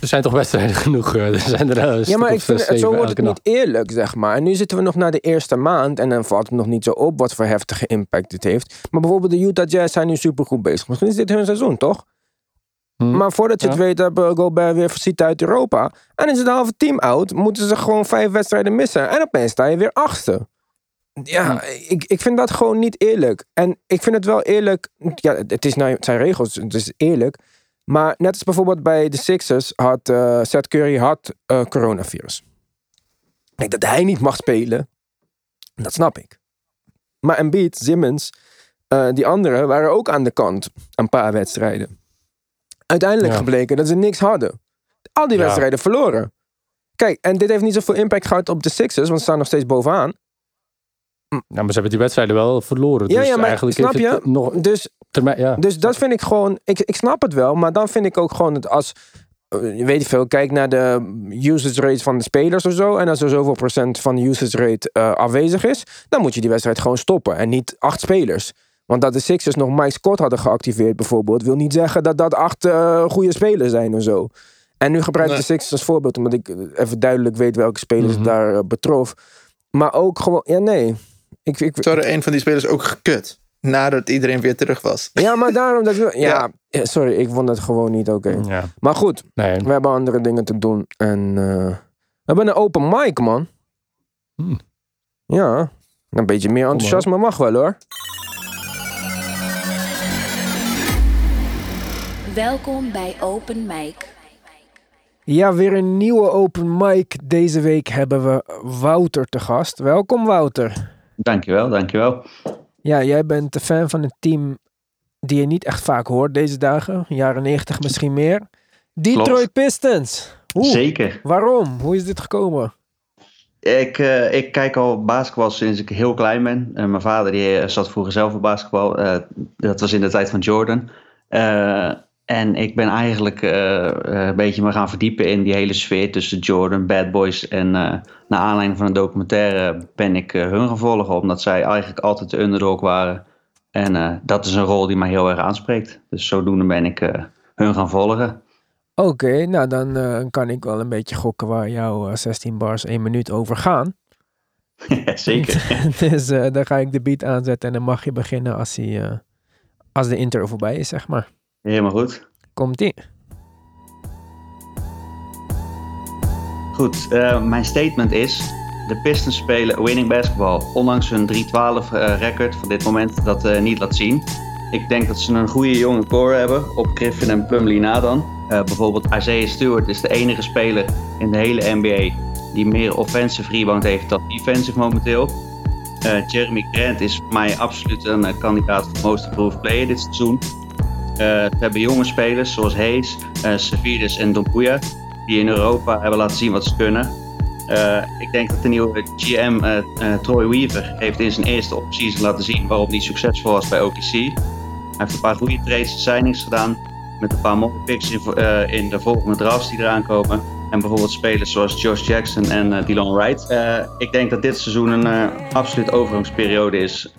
er zijn toch wedstrijden genoeg. eh, Er zijn er eh, ja, maar ik vind, het, zo wordt het niet eerlijk, zeg maar. En nu zitten we nog naar de eerste maand en dan valt het nog niet zo op wat voor heftige impact dit heeft. Maar bijvoorbeeld de Utah Jazz zijn nu super goed bezig. Misschien is dit hun seizoen, toch? Hm. Maar voordat je het Ja. weet, hebben Gobert weer visite uit Europa. En is het halve team oud, moeten ze gewoon vijf wedstrijden missen. En opeens sta je weer achtste. Ja, ik, ik vind dat gewoon niet eerlijk. En ik vind het wel eerlijk. Ja, het, is nou, het zijn regels, het is eerlijk. Maar net als bijvoorbeeld bij de Sixers had eh Seth Curry had, eh, coronavirus. Kijk, dat hij niet mag spelen, dat snap ik. Maar Embiid, Simmons, eh, die anderen waren ook aan de kant een paar wedstrijden. Uiteindelijk Ja. gebleken dat ze niks hadden. Al die Ja. wedstrijden verloren. Kijk, en dit heeft niet zoveel impact gehad op de Sixers, want ze staan nog steeds bovenaan. Nou, maar ze hebben die wedstrijden wel verloren. Ja, dus ja, maar eigenlijk snap je? het nog Dus, termijn, ja. dus dat vind ik gewoon. Ik, ik snap het wel, maar dan vind ik ook gewoon het als. eh, Je weet je veel, kijk naar de usage rate van de spelers of zo. En als er zoveel procent van de usage rate eh, afwezig is, dan moet je die wedstrijd gewoon stoppen. En niet acht spelers. Want dat de Sixers nog Mike Scott hadden geactiveerd, bijvoorbeeld, wil niet zeggen dat dat acht eh, goede spelers zijn of zo. En nu gebruik ik Nee. de Sixers als voorbeeld, omdat ik even duidelijk weet welke spelers Mhm. daar betrof. Maar ook gewoon, ja, nee. Ik, ik, hadden een van die spelers ook gekut. Nadat iedereen weer terug was. Ja, maar daarom dat ik... Ja, Ja. ja, sorry, ik vond het gewoon niet oké. ja. Maar goed, Nee. we hebben andere dingen te doen. En eh, we hebben een open mic, man. Hmm. Ja, een beetje meer enthousiasme mag wel, hoor. Welkom bij Open Mic. Ja, weer een nieuwe open mic. Deze week hebben we Wouter te gast. Welkom, Wouter. Dankjewel, dankjewel. Ja, jij bent een fan van een team die je niet echt vaak hoort deze dagen. Jaren 90 misschien meer. Detroit Klopt. Pistons. Zeker. Waarom? Hoe is dit gekomen? Ik, eh, ik kijk al basketbal sinds ik heel klein ben. En mijn vader die eh, zat vroeger zelf op basketbal. Dat was in de tijd van Jordan. En ik ben eigenlijk eh, eh, een beetje me gaan verdiepen in die hele sfeer tussen Jordan, Bad Boys. En eh naar aanleiding van een documentaire ben ik hun gaan volgen. Omdat zij eigenlijk altijd de underdog waren. En dat is een rol die mij heel erg aanspreekt. Dus zodoende ben ik hun gaan volgen. Oké, nou dan kan ik wel een beetje gokken waar jouw eh, 16 bars 1 minuut over gaan. Zeker. dus dan ga ik de beat aanzetten en dan mag je beginnen als, eh, als de intro voorbij is, zeg maar. Helemaal goed. Komt-ie. Goed, eh, mijn statement is: de Pistons spelen winning basketball, ondanks hun 3-12 eh, record van dit moment dat eh, niet laat zien. Ik denk dat ze een goede jonge core hebben, op Griffin en Plumlee na dan. Bijvoorbeeld Isaiah Stewart is de enige speler in de hele NBA die meer offensive rebound heeft dan defensive momenteel. Jeremy Grant is voor mij absoluut een kandidaat voor most improved player dit seizoen. Eh, we hebben jonge spelers zoals Hayes, eh Savides en Dompuya die in Europa hebben laten zien wat ze kunnen. Eh, ik denk dat de nieuwe GM Troy Weaver heeft in zijn eerste offseason laten zien waarom hij succesvol was bij OKC. Hij heeft een paar goede trades en signings gedaan met een paar mooie picks in, in de volgende drafts die eraan komen. En bijvoorbeeld spelers zoals Josh Jackson en eh Dylan Wright. Eh, ik denk dat dit seizoen een eh, absoluut overgangsperiode is.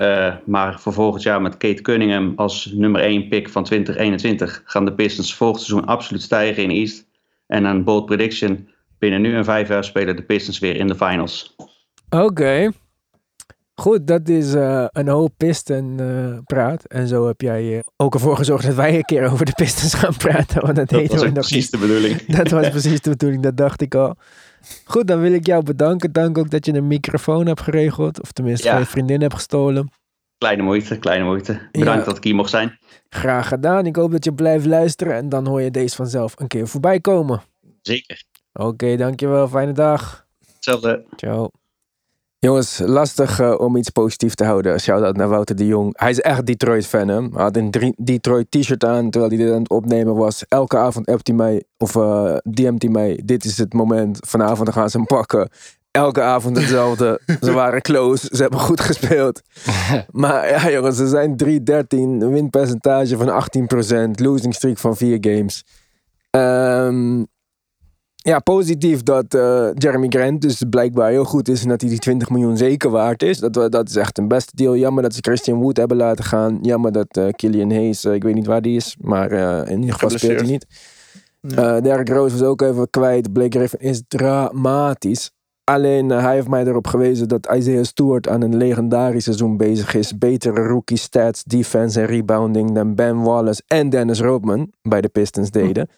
Maar voor volgend jaar met Kate Cunningham als nummer 1 pick van 2021 gaan de Pistons volgend seizoen absoluut stijgen in East. En een bold prediction. Binnen nu en vijf jaar spelen de Pistons weer in de finals. Oké. Goed, dat is eh, een hoop Piston eh, praat. En zo heb jij ook ervoor gezorgd dat wij een keer over de Pistons gaan praten. Want dat, Dat was nog precies niet. de bedoeling. Dat was precies de bedoeling, dat dacht ik al. Goed, dan wil ik jou bedanken. Dank ook dat je een microfoon hebt geregeld. Of tenminste Ja. je vriendin hebt gestolen. Kleine moeite, kleine moeite. Bedankt Ja. dat ik hier mocht zijn. Graag gedaan. Ik hoop dat je blijft luisteren. En dan hoor je deze vanzelf een keer voorbij komen. Zeker. Oké, dankjewel. Fijne dag. Hetzelfde. Ciao. Jongens, lastig eh, om iets positiefs te houden. Shout-out naar Wouter de Jong. Hij is echt Detroit-fan, hè. Hij had een Detroit t-shirt aan terwijl hij dit aan het opnemen was. Elke avond appt hij mij, of eh DM't hij mij. Dit is het moment. Vanavond gaan ze hem pakken. Elke avond hetzelfde. ze waren close. Ze hebben goed gespeeld. maar ja, jongens, ze zijn 3-13. Een winpercentage van 18%. Losing streak van 4 games. Ehm ja, positief dat eh, Jeremy Grant dus blijkbaar heel goed is en dat hij die 20 miljoen zeker waard is. Dat, dat is echt een beste deal. Jammer dat ze Christian Wood hebben laten gaan. Jammer dat eh Killian Hayes, eh, ik weet niet waar die is, maar in ieder geval speelt hij niet. Eh Derrick Rose was ook even kwijt. Blake Griffin is dramatisch. Alleen hij heeft mij erop gewezen dat Isaiah Stewart aan een legendarisch seizoen bezig is. Betere rookie stats, defense en rebounding dan Ben Wallace en Dennis Rodman bij de Pistons deden.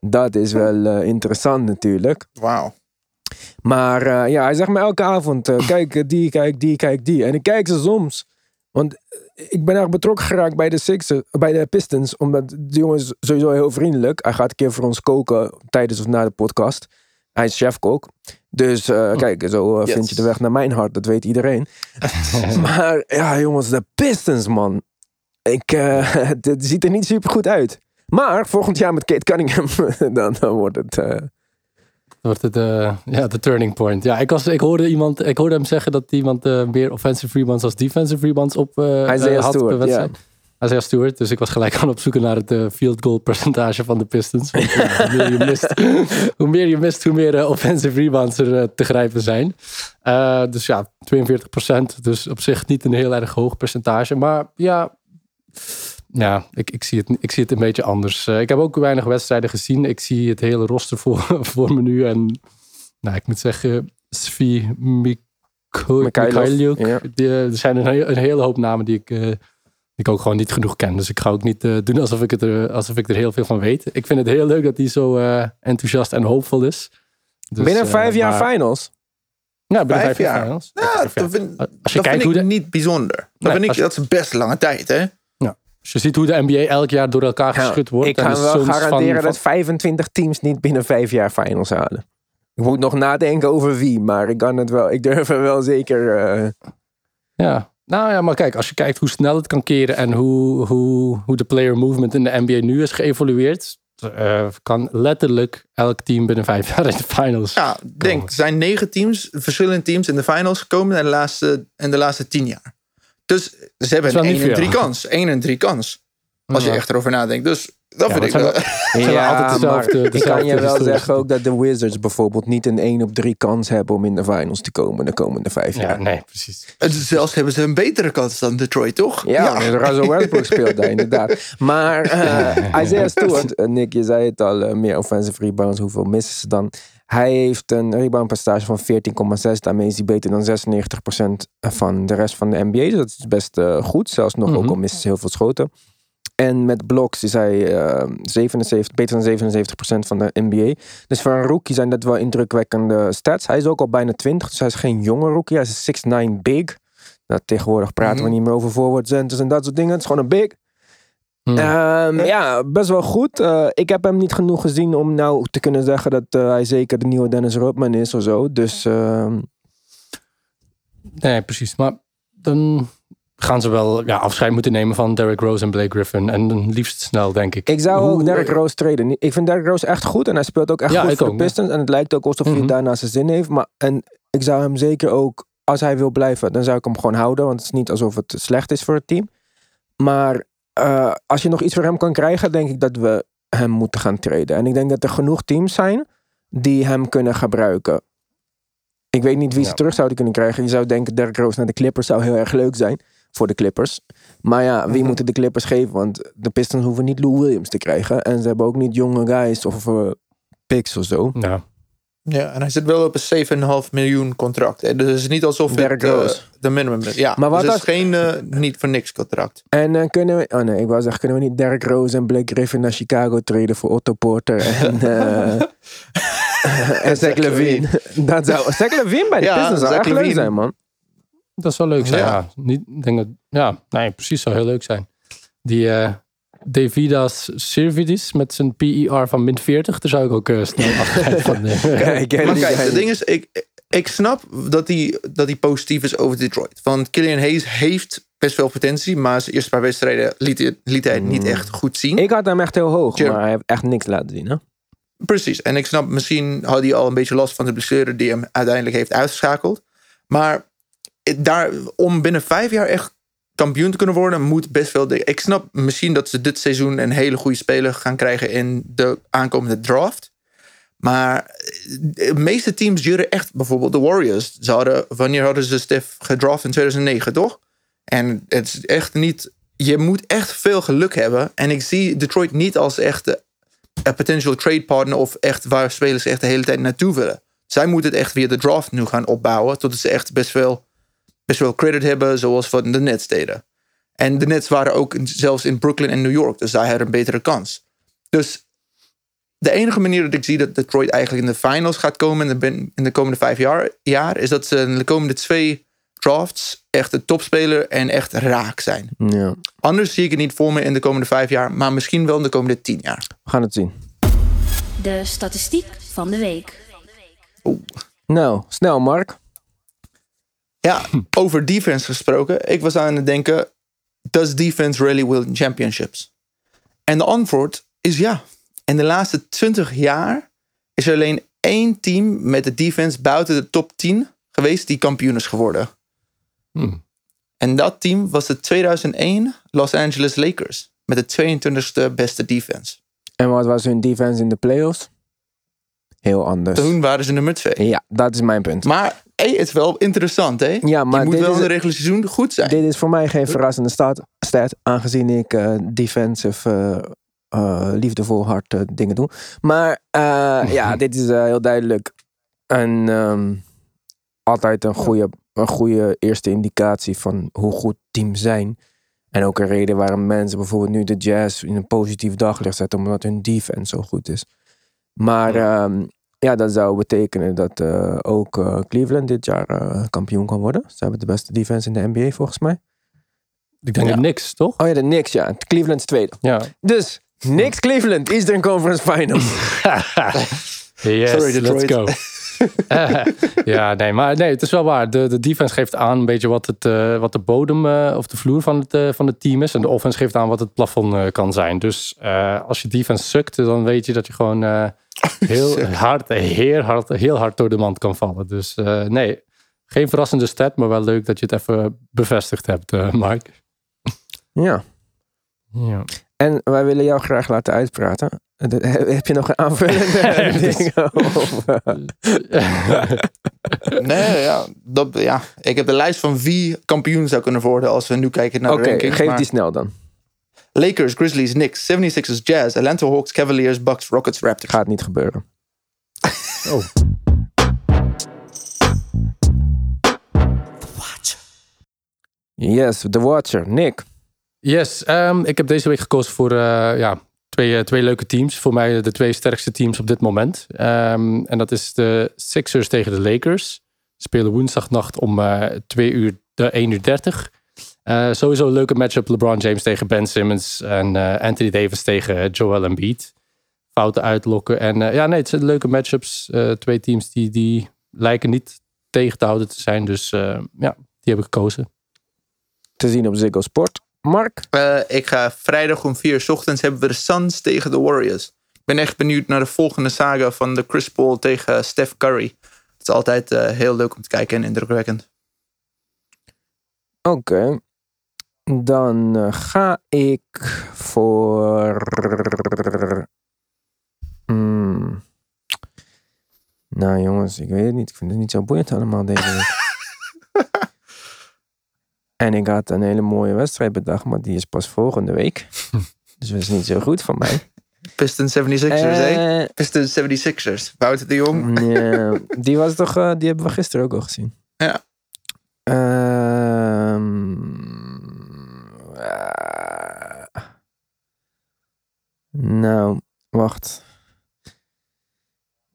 Dat is wel eh, interessant natuurlijk. Wauw. Maar eh, ja, hij zegt me elke avond: eh, kijk die, kijk die, kijk die. En ik kijk ze soms. Want ik ben erg betrokken geraakt bij de, Sixers, bij de Pistons. Omdat die jongen is sowieso heel vriendelijk. Hij gaat een keer voor ons koken tijdens of na de podcast. Hij is chefkok. Dus eh, kijk, zo eh, vind je de weg naar mijn hart. Dat weet iedereen. maar ja, jongens, de Pistons, man. Ik, eh, het ziet er niet super goed uit. Maar volgend jaar met Kate Cunningham, dan, dan wordt het... eh, wordt het eh, ja, de turning point. Ja, ik, was, ik, hoorde iemand, ik hoorde hem zeggen dat iemand eh, meer offensive rebounds als defensive rebounds op Isaiah eh, had Stewart, per wedstrijd. Isaiah Stewart. Dus ik was gelijk aan op zoek naar het field goal percentage van de Pistons. Want, hoe, meer je mist, hoe meer je mist, hoe meer offensive rebounds er te grijpen zijn. Dus ja, 42% Dus op zich niet een heel erg hoog percentage. Maar ja, ja ik, ik, zie het, ik zie het een beetje anders. Eh, ik heb ook weinig wedstrijden gezien. Ik zie het hele roster voor, voor me nu. En nou, ik moet zeggen, Svi Mikhailuk. Ja. Die, eh, Er zijn een, een hele hoop namen die ik, eh, die ik ook gewoon niet genoeg ken. Dus ik ga ook niet doen alsof ik, het er, alsof ik er heel veel van weet. Ik vind het heel leuk dat hij zo eh, enthousiast en hoopvol is. Dus, binnen vijf jaar maar- finals. Ja, binnen Vijf vijf jaar. finals. Ja, dat vind, Als je dat kijkt vind hoe ik de, niet bijzonder. Dat, Nee, vind ik, je- dat is best lange tijd, hè? Als je ziet hoe de NBA elk jaar door elkaar geschud wordt. ik de wel garanderen van- dat 25 teams niet binnen vijf jaar finals halen. Ik moet nog nadenken over wie, maar ik kan het wel. Ik durf er wel zeker. eh, Ja. Nou ja, maar kijk, als je kijkt hoe snel het kan keren en hoe, hoe, hoe de player movement in de NBA nu is geëvolueerd, eh, kan letterlijk elk team binnen vijf jaar in de finals. Ja, denk, er zijn negen teams, verschillende teams in de finals gekomen in de laatste, in de laatste tien jaar. Dus ze hebben een niet 1 in veel. 3 kans. 1 in 3 kans. Als je Ja. echt erover nadenkt. Dus dat Ja, vind ik wel. zijn wel altijd dezelfde- maar ik dezelfde kan je wel zeggen ook dat de Wizards bijvoorbeeld niet een 1 op 3 kans hebben om in de finals te komen de komende vijf Ja, jaar. nee, precies. En Zelfs hebben ze een betere kans dan Detroit, toch? Ja, ja. Russell Westbrook speelt daar inderdaad. Maar eh, Isaiah Stewart, eh, Nick, je zei het al, eh, meer offensive rebounds. Hoeveel missen ze dan? Hij heeft een rebound percentage van 14,6. Daarmee is hij beter dan 96% van de rest van de NBA. Dus dat is best eh, goed. Zelfs nog, ook al ze heel veel schoten. En met blocks is hij eh, 77, beter dan 77% van de NBA. Dus voor een rookie zijn dat wel indrukwekkende stats. Hij is ook al bijna 20, dus hij is geen jonge rookie. Hij is 6'9 big. Nou, tegenwoordig praten we niet meer over forward centers en dat soort dingen. Het is gewoon een big. Hmm. Ehm, ja, best wel goed. Eh, ik heb hem niet genoeg gezien om nou te kunnen zeggen dat eh, hij zeker de nieuwe Dennis Rodman is of zo. Dus ehm, Nee, precies. Maar dan gaan ze wel ja, afscheid moeten nemen van Derrick Rose en Blake Griffin. En dan liefst snel, denk ik. ik zou Hoe- ook Derrick Rose traden. Ik vind Derrick Rose echt goed en hij speelt ook echt Ja, goed voor de ja. Pistons. En het lijkt ook alsof hij het daarna zijn zin heeft. Maar, en ik zou hem zeker ook, als hij wil blijven, dan zou ik hem gewoon houden. Want het is niet alsof het slecht is voor het team. Maar eh, als je nog iets voor hem kan krijgen, denk ik dat we hem moeten gaan traden. En ik denk dat er genoeg teams zijn die hem kunnen gebruiken. Ik weet niet wie ze Ja. terug zouden kunnen krijgen. Je zou denken, Derrick Rose naar de Clippers zou heel erg leuk zijn voor de Clippers. Maar ja, wie moeten de Clippers geven? Want de Pistons hoeven niet Lou Williams te krijgen. En ze hebben ook niet jonge guys of eh, picks of zo. Ja. Ja, en hij zit wel op een 7,5 miljoen contract. hè. Dus het is niet alsof het eh, de minimum is. Ja, Maar wat dus het als- is geen eh, niet voor niks contract. En eh, kunnen we... Oh nee, ik wou zeggen, kunnen we niet Derrick Rose en Blake Griffin naar Chicago treden voor Otto Porter en... eh en Zach Levine. Dat zou... Zach Levine bij de Ja, Pistons zou echt leuk zijn, man. Dat zou leuk zijn, Ja. ja. Niet, denk dat, ja, nee, precies zou heel leuk zijn. Die eh Davidas Servidis met zijn PER van min 40, daar zou ik ook eh, snel afscheid van nemen. Kijk, ken Maar kijk, het ding is, ik, ik snap dat hij, dat hij positief is over Detroit. Want Killian Hayes heeft best veel potentie, maar zijn eerste paar wedstrijden liet hij, liet hij het niet echt goed zien. Ik had hem echt heel hoog, Sure. maar hij heeft echt niks laten zien, hè? Precies. En ik snap, misschien had hij al een beetje last van de blessure die hem uiteindelijk heeft uitgeschakeld. Maar daar, om binnen vijf jaar echt kampioen te kunnen worden, moet best veel. Ik snap misschien dat ze dit seizoen een hele goede speler gaan krijgen in de aankomende draft. Maar de meeste teams juren echt, bijvoorbeeld de Warriors. Ze wanneer hadden ze Steph gedraft in 2009, toch? En het is echt niet. Je moet echt veel geluk hebben. En ik zie Detroit niet als echt een potential trade partner of echt waar spelers echt de hele tijd naartoe willen. Zij moeten het echt via de draft nu gaan opbouwen, totdat ze echt best veel, best wel credit hebben, zoals van de Nets deden. En de Nets waren ook zelfs in Brooklyn en New York, dus zij hadden een betere kans. Dus de enige manier dat ik zie dat Detroit eigenlijk in de finals gaat komen in de, in de komende vijf jaar, jaar, is dat ze in de komende twee drafts echt de topspeler en echt raak zijn. Ja, Anders zie ik het niet voor me in de komende vijf jaar, maar misschien wel in de komende tien jaar. we gaan het zien. De statistiek van de week. Nou, snel, Mark. Ja, over defense gesproken. Ik was aan het denken, does defense really win championships? En de antwoord is ja. In de laatste 20 jaar is er alleen één team met de defense buiten de top 10 geweest die kampioen is geworden. Hmm. En dat team was de 2001 Los Angeles Lakers met de 22e beste defense. En wat was hun defense in de playoffs? Heel anders. Toen waren ze nummer 2. Ja, dat is mijn punt. Maar hey, het is wel interessant, hè? Ja, maar Je moet dit wel in de reguliere seizoen goed zijn. Dit is voor mij geen verrassende stat, stat aangezien ik eh, defensive eh, eh, liefdevol hard dingen doe. Maar ja, dit is heel duidelijk een, ehm, altijd een goede, een goede eerste indicatie van hoe goed teams zijn. En ook een reden waarom mensen bijvoorbeeld nu de Jazz in een positief daglicht zetten, omdat hun defense zo goed is. Maar ehm, ja, dat zou betekenen dat eh, ook eh, Cleveland dit jaar eh, kampioen kan worden. Ze hebben de beste defense in de NBA volgens mij. Ik denk Ja. niks, toch? Oh ja, de Knicks, ja. Cleveland is tweede. Ja. Dus, Knicks Cleveland, Eastern Conference Finals. Yes, Sorry, Detroit. let's go. Ja, nee, maar nee, het is wel waar. De, de defense geeft aan een beetje wat, het, eh, wat de bodem eh, of de vloer van het, van het team is. En de offense geeft aan wat het plafond eh, kan zijn. Dus eh, als je defense sukt, dan weet je dat je gewoon eh, heel, hard, heel, hard, heel hard door de mand kan vallen. Dus eh, nee, geen verrassende stat, maar wel leuk dat je het even bevestigd hebt, eh Mike. ja. Ja. En wij willen jou graag laten uitpraten. De- Heb je nog een aanvullende ding? Of, eh, Nee, ja, dat, ja. Ik heb de lijst van wie kampioen zou kunnen worden als we nu kijken naar de rankings. geef maar die snel dan. Lakers, Grizzlies, Knicks, 76ers, Jazz, Atlanta Hawks, Cavaliers, Bucks, Rockets, Raptors. Gaat niet gebeuren. Oh. Yes, The Watcher. Nick. Yes, ehm, ik heb deze week gekozen voor eh, ja, twee, eh, twee leuke teams. Voor mij de twee sterkste teams op dit moment. Ehm, en dat is de Sixers tegen de Lakers. Ze spelen woensdagnacht om eh 2 uur, de 1 uur 30. Eh, sowieso een leuke matchup. LeBron James tegen Ben Simmons. En eh, Anthony Davis tegen Joel Embiid. Fouten uitlokken. En eh, ja, nee, het zijn leuke matchups. Eh, twee teams die, die lijken niet tegen te houden te zijn. Dus eh, ja, die heb ik gekozen. Te zien op Ziggo Sport. Mark. Eh, ik ga vrijdag om 4 uur 's ochtends hebben we de Suns tegen de Warriors. Ik ben echt benieuwd naar de volgende saga van de Chris Paul tegen Steph Curry. Het is altijd eh, heel leuk om te kijken en indrukwekkend. Oké. Dan eh, ga ik voor. Hmm. Nou jongens, ik weet het niet. Ik vind het niet zo boeiend allemaal deze week. en ik had een hele mooie wedstrijd bedacht, maar die is pas volgende week. dus dat is niet zo goed van mij. Pistons 76ers, hè? Eh, Pistons 76ers. Wouter de Jong. ja, die was toch, eh, die hebben we gisteren ook al gezien. Ja. Ehm, eh, nou, wacht.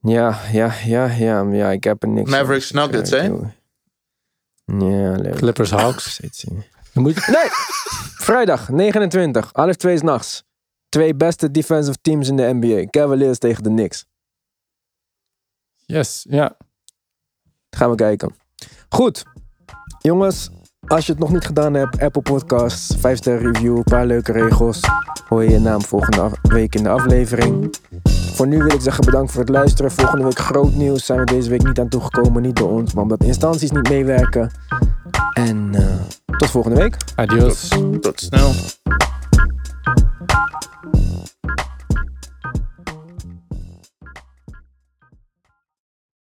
Ja, ja, ja, ja, ja, ik heb er niks Mavericks Nuggets, hè? Ja, leuk. Clippers Hawks. Zien. Dan moet je- Nee! Vrijdag, 29, half twee 's nachts. Twee beste defensive teams in de NBA. Cavaliers tegen de Knicks. Yes, ja. Gaan we kijken. Goed. Jongens, als je het nog niet gedaan hebt, Apple Podcasts, 5 ster review, een paar leuke regels. Hoor je je naam volgende week in de aflevering. Voor nu wil ik zeggen bedankt voor het luisteren. Volgende week groot nieuws. Zijn we deze week niet aan toegekomen. Niet door ons, maar omdat instanties niet meewerken. En eh, tot volgende week. Adios. Tot snel.